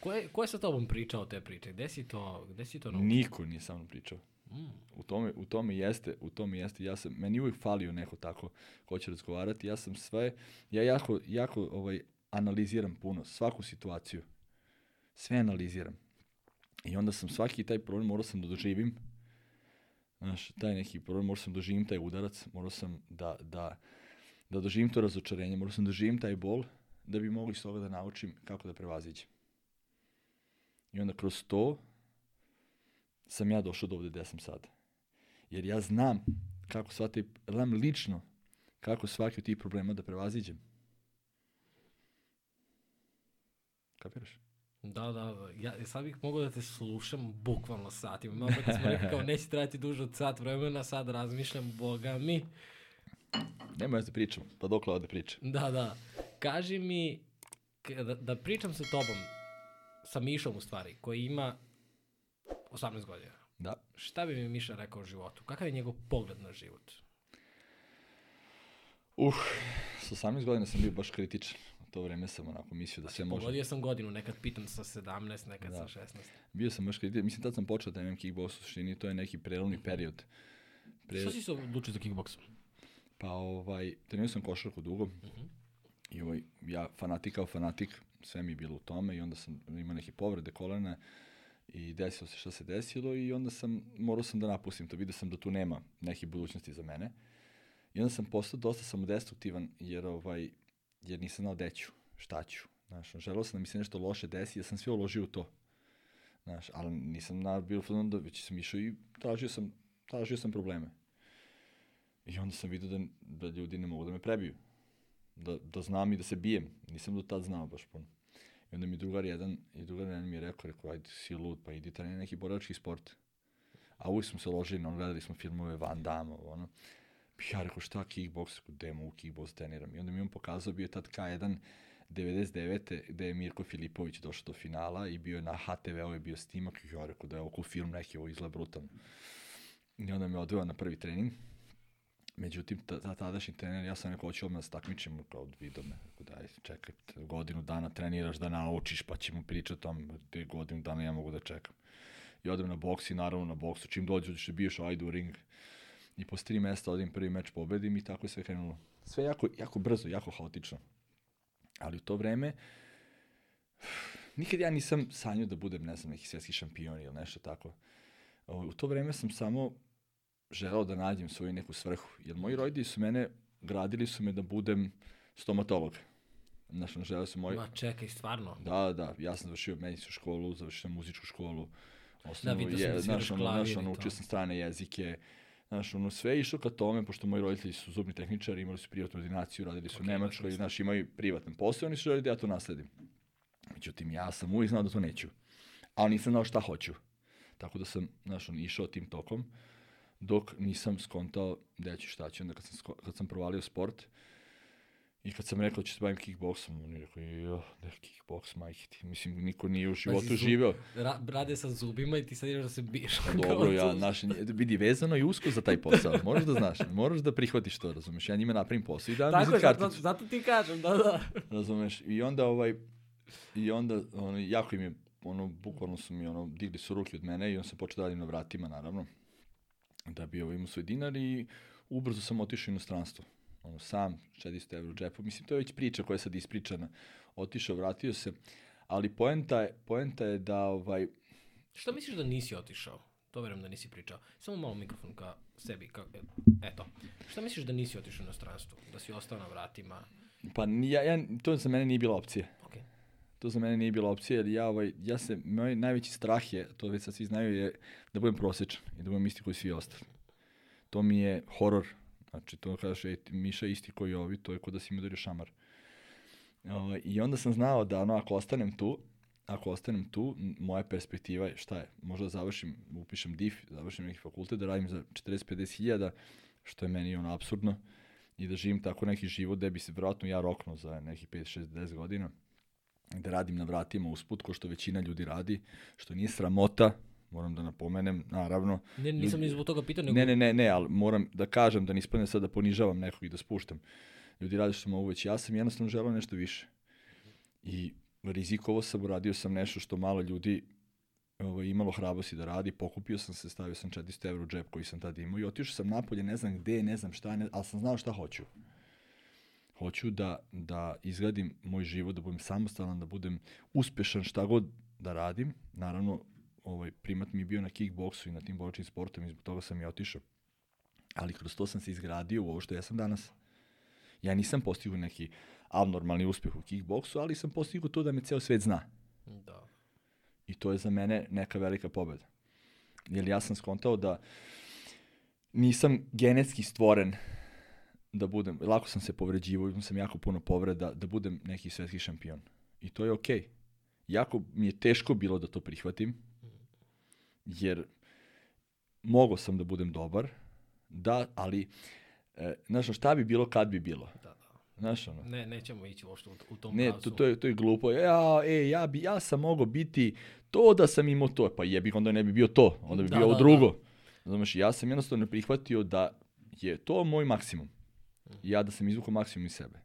Ko je, ko je sa tobom pričao te priče? Gde si to, gde si to naučio? Niko nije sa mnom pričao. Mm. U tome, u tome jeste, u tome jeste, ja sam, meni uvijek falio neko tako ko će razgovarati, ja sam sve, ja jako, jako ovaj, analiziram puno, svaku situaciju, sve analiziram. I onda sam svaki taj problem morao sam da doživim, znaš, taj neki problem, morao sam da doživim taj udarac, morao sam da, da, da doživim to razočarenje, morao sam da doživim taj bol, da bi mogli iz toga da naučim kako da prevaziđem. I onda kroz to sam ja došao do ovde gde sam sad. Jer ja znam kako sva te, znam lično kako svaki od tih problema da prevaziđem. Kapiraš? Da, da, da. Ja sad bih mogao da te slušam bukvalno satima. Malo kad smo rekli kao neće trajati duže od sat vremena, sad razmišljam, boga mi. Nema ja da pričam, pa dok da pričam. Da, da. Kaži mi, da, da pričam sa tobom, sa Mišom u stvari, koji ima 18 godina. Da. Šta bi mi Miša rekao o životu? Kakav je njegov pogled na život? Uh, sa 18 godina sam bio baš kritičan. To vreme sam onako mislio da znači, sve može. Pogodio sam godinu, nekad pitam sa 17, nekad da. sa 16. Bio sam baš kritičan. Mislim, tad sam počeo da imam kickbox u suštini, to je neki prelomni period. Pre... Što si se odlučio za kickboks? Pa ovaj, trenirao sam košarku dugo. Uh mhm. -huh. I ovaj, ja fanatik kao fanatik, sve mi je bilo u tome i onda sam imao neke povrede kolena i desilo se šta se desilo i onda sam, morao sam da napustim to, vidio sam da tu nema neke budućnosti za mene. I onda sam postao dosta samodestruktivan jer, ovaj, jer nisam znao deću, šta ću. Znaš, želeo sam da mi se nešto loše desi, ja sam sve uložio u to. Znaš, ali nisam na, bilo fazon da već sam išao i tražio sam, tražio sam probleme. I onda sam vidio da, da ljudi ne mogu da me prebiju. Da, da znam i da se bijem. Nisam do tad znao baš puno. I onda mi drugar jedan, i drugar jedan mi je rekao, rekao, ajde, si lud, pa idi treniraj neki borački sport. A uvijek smo se ložili, no, gledali smo filmove Van Damme, ono. Ja rekao, šta kickboks? Rekao, demo u kickboks treniram. I onda mi on pokazao, bio tad K1 99. gde je Mirko Filipović došao do finala i bio je na HTV-u je bio snimak i ja rekao da je oko film neki, ovo izgleda brutalno. I onda me odveo na prvi trening Međutim, ta, tadašnji trener, ja sam rekao, hoću odmah da se takmičimo, kao vidio me, daj, čekaj, godinu dana treniraš da naučiš, pa ćemo pričati o tom, te godinu dana ja mogu da čekam. I odem na boks i naravno na boksu, čim dođeš da biješ, ajde u ring. I posle tri mesta odim prvi meč pobedim i tako je sve krenulo. Sve jako, jako brzo, jako haotično. Ali u to vreme, nikad ja nisam sanjao da budem, ne znam, neki svetski šampion ili nešto tako. U to vreme sam samo želeo da nađem svoju neku svrhu. Jer moji roditelji su mene, gradili su me da budem stomatolog. Znaš, na želeo su moji... Ma čekaj, stvarno? Da, da, ja sam završio medicinsku školu, završio sam muzičku školu. Osnovu, da, sam da znaš, ono, znaš, ono, učio sam strane jezike. Znaš, ono, sve išlo ka tome, pošto moji roditelji su zubni tehničari, imali su privatnu ordinaciju, radili su okay, u Nemačkoj, da, znaš, imaju privatan posao, oni su želi da ja to nasledim. Međutim, ja sam uvijek znao da to neću. Ali nisam znao šta hoću. Tako da sam, znaš, on, išao tim tokom dok nisam skontao da ću šta ću. Onda kad sam, kad sam provalio sport i kad sam rekao da ću se bavim kickboksom, on je rekao, jo, da je kickboks, majke ti. Mislim, niko nije u životu pa živeo. Ra, rade sa zubima i ti sad ideš da se biješ. Pa dobro, ja, naš, vidi, vezano i usko za taj posao. Moraš da znaš, moraš da prihvatiš to, razumeš. Ja njima napravim posao i da Tako je, zato, zato ti kažem, da, da. Razumeš, i onda ovaj, i onda, ono, jako im je, ono, bukvalno su mi, ono, digli su ruke od mene i on se počeo da na vratima, naravno da bi ovo imao svoj dinar i ubrzo sam otišao u inostranstvo. Ono, sam, 400 evra u džepu. Mislim, to je već priča koja je sad ispričana. Otišao, vratio se. Ali poenta je, poenta je da... Ovaj... Šta misliš da nisi otišao? To verujem da nisi pričao. Samo malo mikrofon ka sebi. Ka, eto. Šta misliš da nisi otišao u inostranstvo? Da si ostao na vratima? Pa ja, ja, to za mene nije bila opcija. Okay. To za mene nije bila opcija, jer ja, ovaj, ja se, moj najveći strah je, to već sad svi znaju, je da budem prosječan i da budem isti koji svi ostali. To mi je horor. Znači, to kažeš, ej, Miša isti koji ovi, to je kod da si mi udario šamar. O, I onda sam znao da, ono, ako ostanem tu, ako ostanem tu, moja perspektiva je šta je? Možda završim, upišem DIF, završim neki fakultet, da radim za 40-50 hiljada, što je meni ono absurdno, i da živim tako neki život gde bi se vjerojatno ja roknuo za neki 5, 6, 10 godina, da radim na vratima usput, ko što većina ljudi radi, što nije sramota, moram da napomenem, naravno. Ne, nisam ni zbog toga pitao, nego... Ne, ne, ne, ne, ali moram da kažem da nispadne sad da ponižavam nekog i da spuštam. Ljudi rade što mogu već, ja sam jednostavno želeo nešto više. I rizikovo sam, uradio sam nešto što malo ljudi ovaj, imalo hrabrosti da radi, pokupio sam se, stavio sam 400 evra u džep koji sam tada imao i otišao sam napolje, ne znam gde, ne znam šta, ne, ali sam znao šta hoću. Hoću da, da izgradim moj život, da budem samostalan, da budem uspešan šta god da radim. Naravno, ovaj, primat mi je bio na kickboksu i na tim boričnim sportom i zbog toga sam i otišao. Ali kroz to sam se izgradio u ovo što ja sam danas. Ja nisam postigao neki abnormalni uspeh u kickboksu, ali sam postigao to da me ceo svet zna. Da. I to je za mene neka velika pobeda. Jer ja sam skontao da nisam genetski stvoren da budem, lako sam se povređivao, imam sam jako puno povreda, da budem neki svetski šampion. I to je okej. Okay. Jako mi je teško bilo da to prihvatim, jer mogao sam da budem dobar, da, ali e, znaš, šta bi bilo kad bi bilo? Da, da. Znaš, ono. Ne, nećemo ići uopšte u, u tom Ne, pravcu. to, to, je, to je glupo. Ja, e, ja, bi, ja sam mogao biti to da sam imao to. Pa jebi, onda ne bi bio to. Onda bi Da, bio ovo da, drugo. Znaš, ja sam jednostavno prihvatio da je to moj maksimum. I ja da sam izvukao maksimum iz sebe.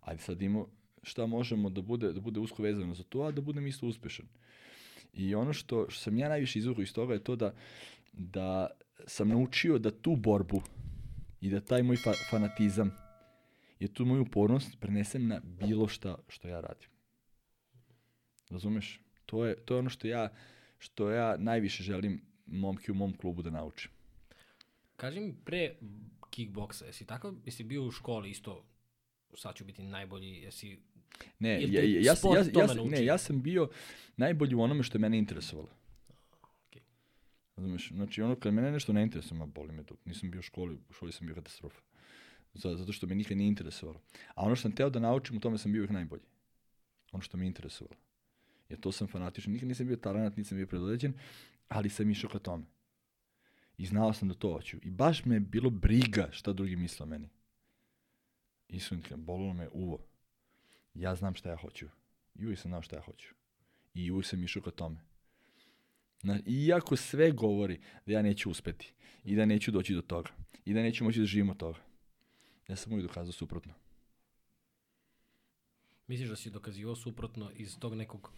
Ajde sad imamo šta možemo da bude, da bude usko vezano za to, a da budem isto uspešan. I ono što, što sam ja najviše izvukao iz toga je to da, da sam naučio da tu borbu i da taj moj fa fanatizam i tu moju upornost prenesem na bilo šta što ja radim. Razumeš? To je, to je ono što ja, što ja najviše želim momke u mom klubu da naučim. Kaži mi pre kickboksa, jesi tako, jesi bio u školi isto, sad ću biti najbolji, jesi Ne, ja, ja, ja, ja, ja, ne, ja sam bio najbolji u onome što je mene interesovalo. Okej. Razumeš? Znači, ono kad mene nešto ne interesuje, ma boli me to. Nisam bio u školi, u školi sam bio katastrofa. Zato, što me nikad nije interesovalo. A ono što sam teo da naučim, u tome sam bio uvijek najbolji. Ono što me interesovalo. Jer to sam fanatičan. Nikad nisam bio talent, nisam bio predodređen, ali sam išao ka tome. I znao sam da to hoću. I baš me je bilo briga šta drugi misle o meni. Iskreno, bolilo me uvo. Ja znam šta ja hoću. I uvijek sam znao šta ja hoću. I uvijek sam išao ka tome. Na, iako sve govori da ja neću uspeti i da neću doći do toga i da neću moći da živim od toga. Ja sam uvijek dokazao suprotno. Misliš da si dokazivao suprotno iz tog nekog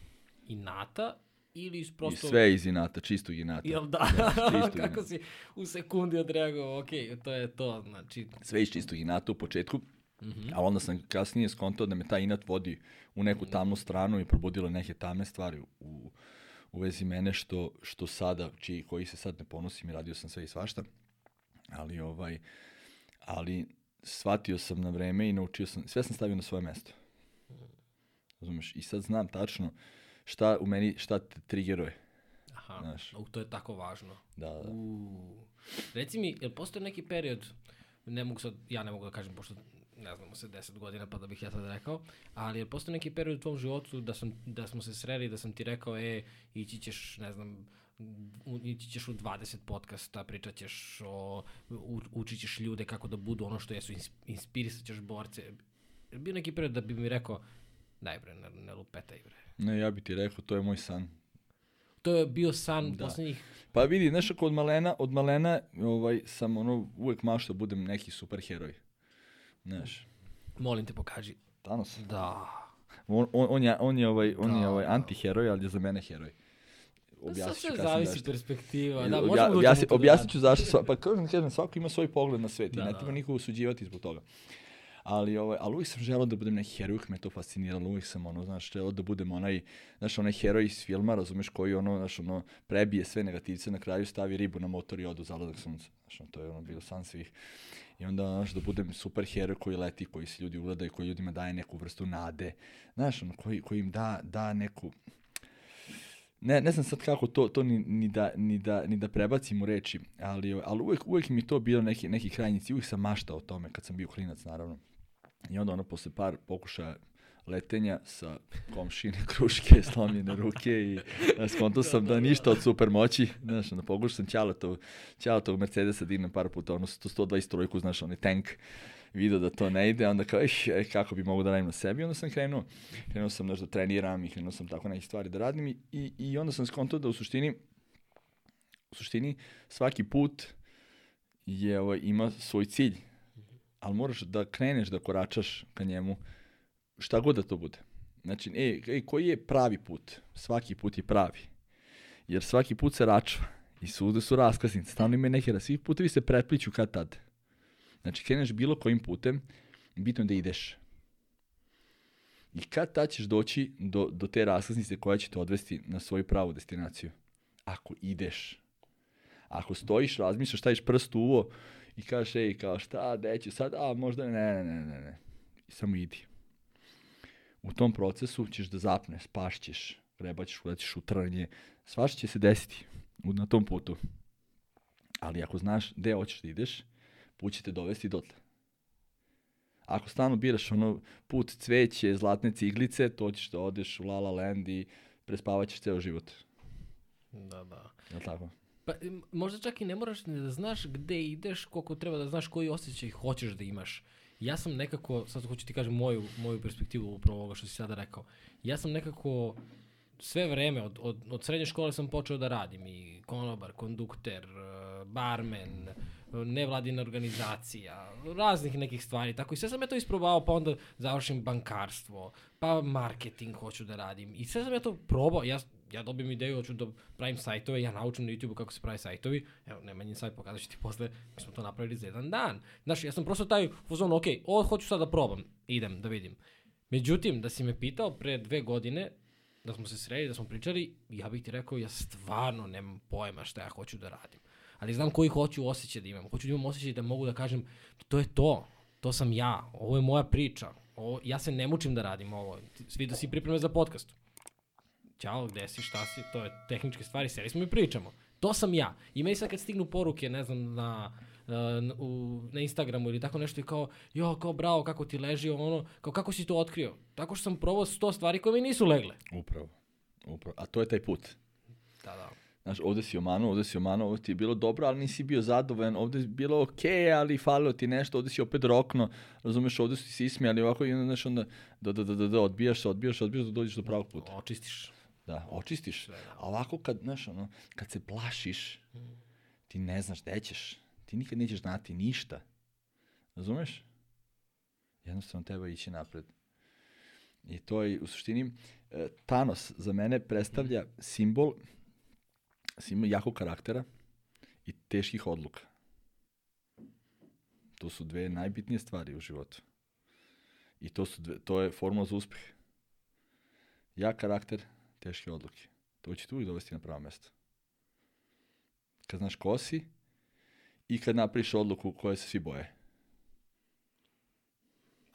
inata ili iz prosto... I sve iz inata, čistog inata. Jel da? čistog Kako inata. si u sekundi odreagovao, ok, to je to, znači... Sve iz čistog inata u početku, Mhm. a onda sam kasnije skontao da me taj inat vodi u neku tamnu stranu i probudilo neke tamne stvari u, u vezi mene što, što sada, čiji, koji se sad ne ponosim i radio sam sve i svašta, ali ovaj, ali shvatio sam na vreme i naučio sam, sve sam stavio na svoje mesto. Razumeš? I sad znam tačno šta u meni, šta te trigeruje. Aha, Znaš. u, to je tako važno. Da, da. U, reci mi, jel postoji neki period, ne mogu sad, ja ne mogu da kažem, pošto ne znamo se 10 godina pa da bih ja sad rekao, ali jel postoji neki period u tvom životu da, sam, da smo se sreli, da sam ti rekao, e, ići ćeš, ne znam, u, ići ćeš u 20 podcasta, pričat ćeš o, u, učit ćeš ljude kako da budu ono što jesu, ins- inspirisat ćeš borce. Bio neki period da bi mi rekao, daj bre, ne, ne lupetaj bre. Ne, ja bi ti rekao, to je moj san. To je bio san Da. poslednjih Pa vidi, znaš ako od malena, od malena ovaj, sam ono, uvek maštao da budem neki superheroj. Znaš, Molim te, pokaži. Thanos. Da. On, on, on je, on je, ovaj, on je Da, ovaj da. antiheroj, ali je za mene heroj. Sad Objasnit ću zavisi zašto. perspektiva. Da, Obja- možemo da objasni- u to objasnit ću zašto, sva, pa kažem, kažem, svako ima svoj pogled na svet i Da, ne da. treba nikoga osuđivati zbog toga. Ali, ovaj, ali uvijek sam želeo da budem neki heroj, uvijek me je to fasciniralo, uvijek sam ono, znaš, želeo da budem onaj, znaš, onaj heroj iz filma, razumeš, koji ono, znaš, ono, prebije sve negativce, na kraju stavi ribu na motor i odu u zaladak sunca. Znaš, ono, to je ono bilo san svih. I onda, znaš, da budem super heroj koji leti, koji se ljudi ugledaju, koji ljudima daje neku vrstu nade. Znaš, ono, koji, koji im da, da neku, ne, ne znam sad kako to, to ni, ni, da, ni, da, ni da prebacim u reči, ali, ali uvek, uvek mi to bilo neki, neki krajnjici, uvek sam maštao o tome kad sam bio klinac, naravno. I onda ono, posle par pokušaja letenja sa komšine kruške, slomljene ruke i skonto sam da ništa od super moći, znaš, na pogušu sam Ćaletov, Ćaletov Mercedesa dignem par puta, ono 120 trojku, znaš, onaj tank, video da to ne ide, onda kao, eh, kako bi mogu da radim na sebi, onda sam krenuo, krenuo sam nešto da treniram i krenuo sam tako neke stvari da radim i, i, i onda sam skontao da u suštini, u suštini svaki put je, ovaj, ima svoj cilj, ali moraš da kreneš da koračaš ka njemu, šta god da to bude. Znači, e, e, koji je pravi put? Svaki put je pravi. Jer svaki put se račva i svude su raskaznice, stalno ima neke, svi putevi se pretpliću kad tad. Znači, kreneš bilo kojim putem, bitno je da ideš. I kad tad ćeš doći do, do te raskaznice koja će te odvesti na svoju pravu destinaciju? Ako ideš. Ako stojiš, razmišljaš, staviš prst u uvo i kažeš, ej, kao šta, deću, sad, a možda ne, ne, ne, ne, ne. I samo idi. U tom procesu ćeš da zapneš, spašćeš, grebaćeš, ulećeš u trnje, svašta će se desiti na tom putu. Ali ako znaš gde hoćeš da ideš, put će te dovesti dotle. Ako stalno biraš ono put cveće, zlatne ciglice, to ćeš da odeš u La La Land i prespavaćeš ceo život. Da, da. Je li tako? Pa možda čak i ne moraš ni da znaš gde ideš, koliko treba da znaš koji osjećaj hoćeš da imaš. Ja sam nekako, sad hoću ti kažem moju, moju perspektivu upravo ovoga što si sada rekao. Ja sam nekako sve vreme, od, od, od srednje škole sam počeo da radim i konobar, kondukter, barmen, nevladina organizacija, raznih nekih stvari, tako i sve sam ja to isprobao, pa onda završim bankarstvo, pa marketing hoću da radim. I sve sam ja to probao, ja, ja dobijem ideju, hoću da pravim sajtove, ja naučim na YouTube kako se pravi sajtovi, evo, Nemanjin sajt pokazat ću ti posle, mi smo to napravili za jedan dan. Znaš, ja sam prosto taj fuzon, ok, ovo hoću sad da probam, idem da vidim. Međutim, da si me pitao pre dve godine, da smo se sreli, da smo pričali, ja bih ti rekao, ja stvarno nemam pojma šta ja hoću da radim ali znam koji hoću osjećaj da imam. Hoću da imam osjećaj da mogu da kažem, to je to, to sam ja, ovo je moja priča, ovo, ja se ne mučim da radim ovo, svi da si pripreme za podcast. Ćao, gde si, šta si, to je tehničke stvari, seli smo i pričamo. To sam ja. I meni sad kad stignu poruke, ne znam, na, na, u, na Instagramu ili tako nešto i kao, jo, kao bravo, kako ti leži, ono, kao kako si to otkrio? Tako što sam probao sto stvari koje mi nisu legle. Upravo. Upravo. A to je taj put. Da, da. Znaš, ovde si omano, ovde si omano, ovde ti je bilo dobro, ali nisi bio zadovoljan, ovde je bilo okej, okay, ali falilo ti nešto, ovde si opet rokno, razumeš, ovde si se ismijali ovako i onda, znaš, onda, da, da, da, da, da, odbijaš se, odbijaš se, odbijaš da dođeš do pravog puta. Očistiš. Da, očistiš. A ovako kad, znaš, ono, kad se plašiš, ti ne znaš gde ćeš. Ti nikad nećeš znati ništa. Razumeš? Jednostavno treba ići napred. I to je, u suštini, e, Thanos za mene predstavlja simbol si ima jakog karaktera i teških odluka. To su dve najbitnije stvari u životu. I to, su dve, to je formula za uspeh. Jak karakter, teške odluke. To će tu uvijek dovesti na pravo mesto. Kad znaš ko si i kad napriš odluku koje se svi boje.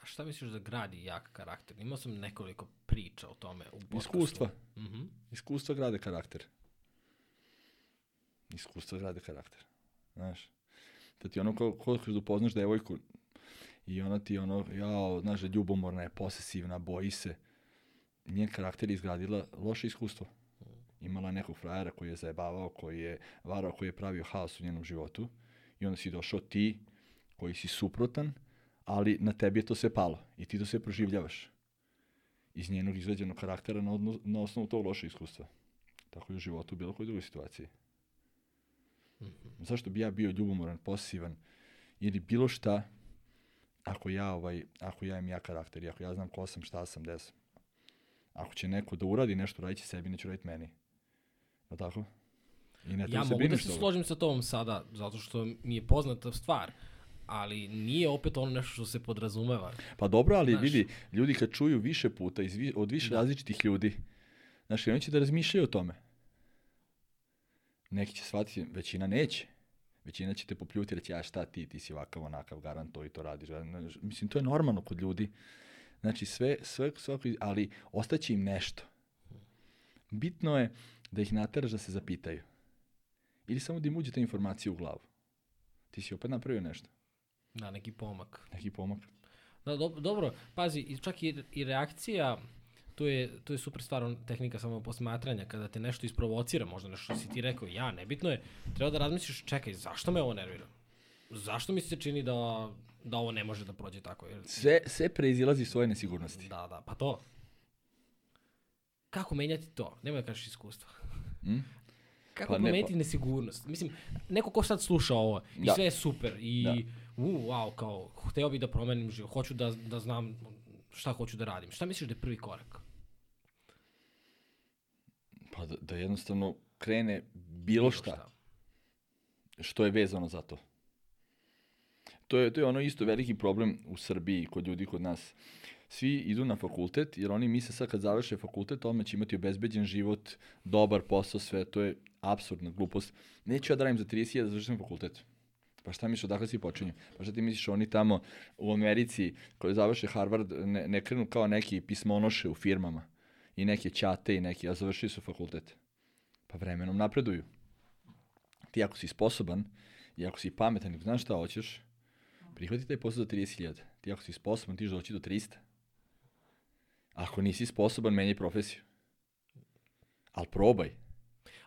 A šta misliš da gradi jak karakter? Imao sam nekoliko priča o tome u podcastu. Iskustva. Mm -hmm. Iskustva grade karakter iskustva grade karakter. Znaš, da ti ono ko, ko da upoznaš devojku i ona ti ono, ja, znaš da ljubomorna je, posesivna, boji se, njen karakter je izgradila loše iskustvo. Imala nekog frajera koji je zajebavao, koji je varao, koji je pravio haos u njenom životu i onda si došao ti koji si suprotan, ali na tebi je to sve palo i ti to sve proživljavaš iz njenog izveđenog karaktera na, odno, na osnovu tog loše iskustva. Tako i u životu u bilo kojoj drugoj situaciji. Mm -hmm. Zašto bi ja bio ljubomoran, posivan ili bilo šta ako ja ovaj ako ja imam ja karakter, ako ja znam ko sam, šta sam, gde sam. Ako će neko da uradi nešto, radiće sebi, neće raditi meni. Je tako? I ne ja mogu da se složim sa tobom sada, zato što mi je poznata stvar ali nije opet ono nešto što se podrazumeva. Pa dobro, ali znaš, vidi, ljudi kad čuju više puta iz, od više da. različitih ljudi, znaš, oni će da razmišljaju o tome. Neki će shvatiti, većina neće. Većina će te popljuti reći, ja šta ti, ti si ovakav, onakav, garant to i to radiš. Mislim, to je normalno kod ljudi. Znači, sve, sve, svako, ali ostaće im nešto. Bitno je da ih nateraš da se zapitaju. Ili samo da im uđe ta informacija u glavu. Ti si opet napravio nešto. Da, neki pomak. Neki pomak. Da, do, dobro, pazi, čak i, i reakcija, to je, to je super stvar, tehnika samo posmatranja, kada te nešto isprovocira, možda nešto si ti rekao, ja, nebitno je, treba da razmisliš, čekaj, zašto me ovo nervira? Zašto mi se čini da, da ovo ne može da prođe tako? Jer... Sve, sve preizilazi svoje nesigurnosti. Da, da, pa to. Kako menjati to? Nemoj da kažeš iskustva. Mm? Kako pa promeniti ne, pa... nesigurnost? Mislim, neko ko sad sluša ovo i da. sve je super i da. u, wow, kao, hteo bih da promenim život, hoću da, da znam šta hoću da radim. Šta misliš da je prvi korak? Pa da, da jednostavno krene bilo šta, šta što je vezano za to. To je, to je ono isto veliki problem u Srbiji kod ljudi kod nas. Svi idu na fakultet jer oni misle sad kad završe fakultet odmah će imati obezbeđen život, dobar posao, sve. To je absurdna glupost. Neću ja da radim za 30.000 da završim fakultet. Pa šta misliš, odakle si počinju? Pa šta ti misliš, oni tamo u Americi koji završe Harvard ne, ne krenu kao neki pismonoše u firmama i neke ćate i neki, a završili su fakultet. Pa vremenom napreduju. Ti ako si sposoban i ako si pametan i znaš šta hoćeš, prihvati taj posao za 30.000. Ti ako si sposoban, ti doći do 300. Ako nisi sposoban, menjaj profesiju. Ali probaj.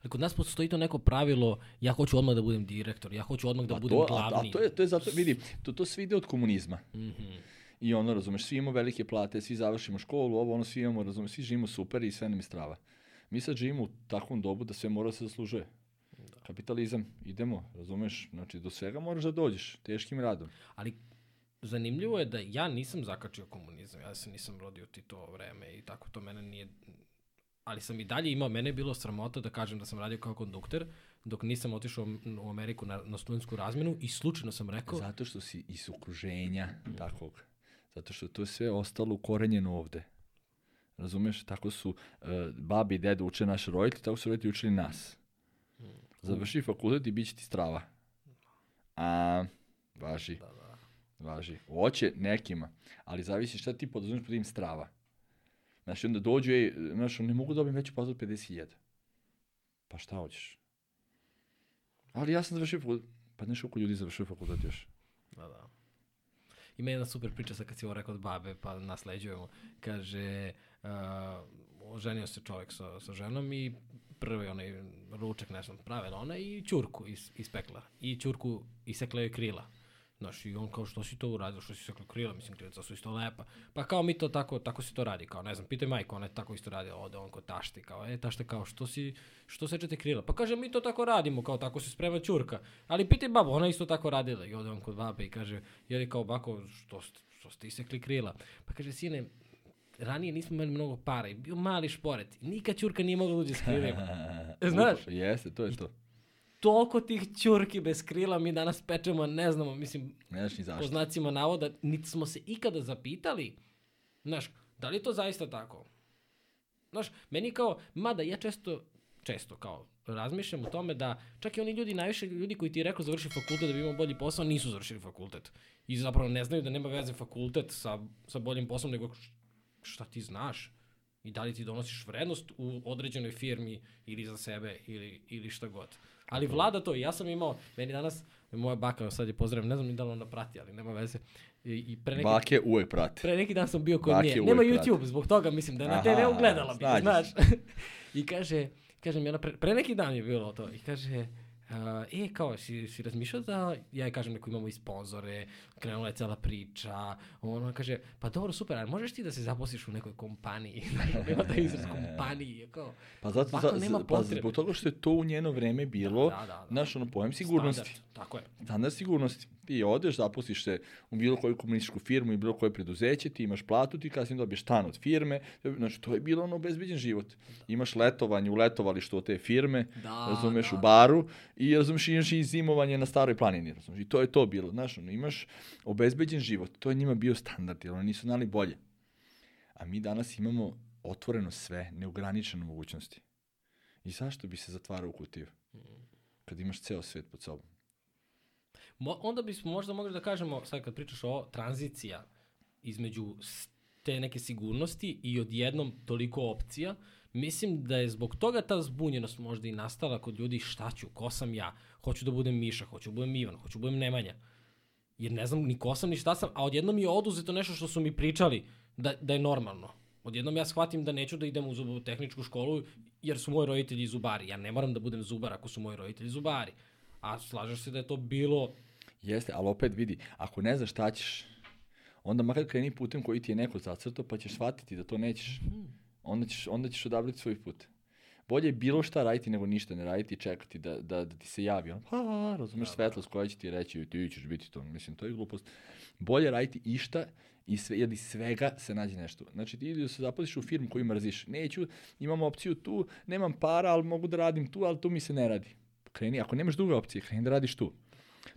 Ali kod nas postoji to neko pravilo, ja hoću odmah da budem direktor, ja hoću odmah da pa budem to, glavni. A, a to je, to je zato, vidi, to, to sve ide od komunizma. Mm -hmm. I ono, razumeš, svi imamo velike plate, svi završimo školu, ovo, ono, svi imamo, razumeš, svi živimo super i sve nam je strava. Mi sad živimo u takvom dobu da sve mora da se zaslužuje. Da. Kapitalizam, idemo, razumeš, znači do svega moraš da dođeš, teškim radom. Ali zanimljivo je da ja nisam zakačio komunizam, ja se nisam rodio ti to vreme i tako to mene nije ali sam i dalje imao, mene je bilo sramota da kažem da sam radio kao kondukter, dok nisam otišao u Ameriku na, na studentsku razmenu i slučajno sam rekao... Zato što si iz okruženja mm. takvog. Zato što to sve ostalo ukorenjeno ovde. Razumeš? Tako su uh, babi i dede uče naše roditelji, tako su roditelji učili nas. Završi fakultet i bit će ti strava. A, važi. Da, da. Važi. Oće nekima, ali zavisi šta ti poduzmeš pod im strava. Znaš, onda dođu, ej, znaš, ne mogu da dobijem veću platu od 50.000. Pa šta hoćeš? Ali ja sam završio fakultet. Pa znaš koliko ljudi završio fakultet još? Da, da. Ima jedna super priča sa kad si ovo rekao od babe, pa nasleđujemo. Kaže, uh, oženio se čovjek sa, sa ženom i prvi onaj ručak, nešto, prave ona i čurku is, ispekla. I čurku isekla joj krila. Znaš, i on kao što si to uradio, što si se krila, mislim, krilica su isto lepa. Pa kao mi to tako, tako se to radi, kao ne znam, pitaj majko, ona je tako isto radi, ode on kod tašte, kao, e, tašte, kao, što si, što sečete krila? Pa kaže, mi to tako radimo, kao, tako se sprema čurka. Ali pitaj babu, ona isto tako radila. I ode on kod babe i kaže, je kao, bako, što, što ste isekli krila? Pa kaže, sine, ranije nismo imali mnogo para i bio mali šporet. Nikad čurka nije mogla da uđe s krilima. Znaš? Jeste, to je to toliko tih ćurki bez krila mi danas pečemo, ne znamo, mislim, ne znaš ni zašto. po znacima navoda, niti smo se ikada zapitali, znaš, da li je to zaista tako? Znaš, meni kao, mada ja često, često kao, razmišljam o tome da čak i oni ljudi, najviše ljudi koji ti je rekao završi fakultet da bi imao bolji posao, nisu završili fakultet. I zapravo ne znaju da nema veze fakultet sa, sa boljim poslom, nego šta ti znaš i da li ti donosiš vrednost u određenoj firmi ili za sebe ili, ili šta god. Ali vlada to. Ja sam imao, meni danas, moja baka, sad je pozdravim, ne znam ni da li ona prati, ali nema veze. I, i pre neki, Bake uvek prati. Pre neki dan sam bio kod Bake nje. Nema YouTube, prati. zbog toga mislim da je na TV ugledala bi, znaš. I kaže, kažem, ja pre, pre neki dan je bilo to. I kaže, e, kao, si, si razmišljao da, ja je kažem, neko imamo i sponzore, krenula je cela priča, ono kaže, pa dobro, super, ali možeš ti da se zaposliš u nekoj kompaniji, nema da izraz kompaniji, kao, pa zato, za, nema pa zbog toga što je to u njeno vreme bilo, da, da, da, da. naš ono pojem sigurnosti. Standard, tako je. Standard sigurnosti. Ti odeš, zaposliš se u bilo koju komunističku firmu i bilo koje preduzeće, ti imaš platu, ti kasnije dobiješ stan od firme, znači to je bilo ono bezbeđen život. Da. Imaš letovanje u letovalištu od te firme, da, razumeš, da. u baru i razumeš, imaš i zimovanje na staroj planini, razumeš, i to je to bilo, znaš, ono, imaš obezbeđen život, to je njima bio standard, jer oni nisu znali bolje. A mi danas imamo otvoreno sve, neograničene mogućnosti. I zašto bi se zatvarao u kutiju? Kad imaš ceo svet pod sobom. Mo, onda bismo možda mogli da kažemo, sad kad pričaš o tranzicija između te neke sigurnosti i odjednom toliko opcija, mislim da je zbog toga ta zbunjenost možda i nastala kod ljudi šta ću, ko sam ja, hoću da budem Miša, hoću da budem Ivan, hoću da budem Nemanja. Jer ne znam ni ko sam, ni šta sam, a odjednom mi je oduzeto nešto što su mi pričali da, da je normalno. Odjednom ja shvatim da neću da idem u zubotehničku školu jer su moji roditelji zubari. Ja ne moram da budem zubar ako su moji roditelji zubari. A slažeš se da je to bilo... Jeste, ali opet vidi, ako ne znaš šta ćeš, onda makar kreni putem koji ti je neko zacrto, pa ćeš shvatiti da to nećeš. Onda ćeš, onda ćeš odabrati svoj put. Bolje je bilo šta raditi nego ništa ne raditi i čekati da, da, da ti se javi. On, ha, razumeš da, svetlost koja će ti reći ti ćeš biti to. Mislim, to je glupost. Bolje raditi išta i sve, jer iz svega se nađe nešto. Znači ti idi da se zaposliš u firmu koju mrziš. Neću, imam opciju tu, nemam para, ali mogu da radim tu, ali tu mi se ne radi. Kreni, ako nemaš druge opcije, kreni da radiš tu.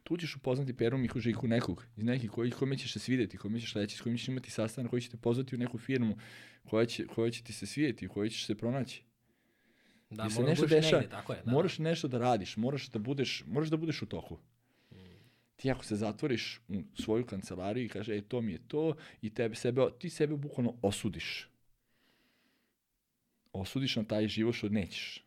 Tu ćeš upoznati Peru Mihu Žiku nekog, iz nekih koji, kome ćeš se svideti, kome ćeš reći, s kojim ćeš imati sastanak, koji će te pozvati u neku firmu koja će, koja će ti se svideti, u kojoj ćeš se pronaći. Da, se nešto deša, negde, tako je. Da, moraš nešto da radiš, moraš da budeš, moraš da budeš u toku. Ti ako se zatvoriš u svoju kancelariju i kaže, e, to mi je to, i tebe sebe, ti sebe bukvalno osudiš. Osudiš na taj život što nećeš.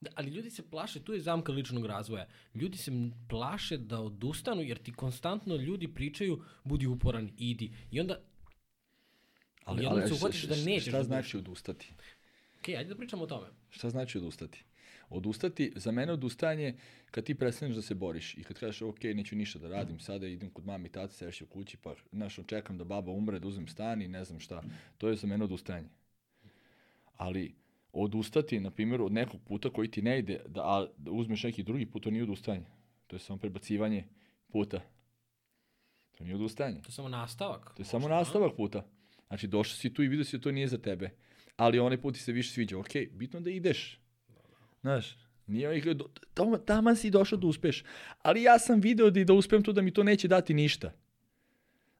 Da, ali ljudi se plaše, tu je zamka ličnog razvoja. Ljudi se plaše da odustanu jer ti konstantno ljudi pričaju budi uporan, idi. I onda ali, ali, se uhvatiš da nećeš. Šta znači odustati? Ok, ajde da pričamo o tome. Šta znači odustati? Odustati, za mene odustajanje kad ti prestaneš da se boriš i kad kažeš ok, neću ništa da radim, sada idem kod mami i tata, seš u kući, pa znaš, čekam da baba umre, da uzmem stan i ne znam šta. To je za mene odustajanje. Ali odustati, na primjer, od nekog puta koji ti ne ide, da, a, da uzmeš neki drugi put, to nije odustajanje. To je samo prebacivanje puta. To nije odustajanje. To je samo nastavak. To je možda, samo nastavak puta. Znači, došao si tu i vidio si da to nije za tebe. Ali onaj put ti se više sviđa. Ok, bitno da ideš. Znaš, nije ovih, tamo, tamo si došao da uspeš. Ali ja sam video da, da uspem tu da mi to neće dati ništa.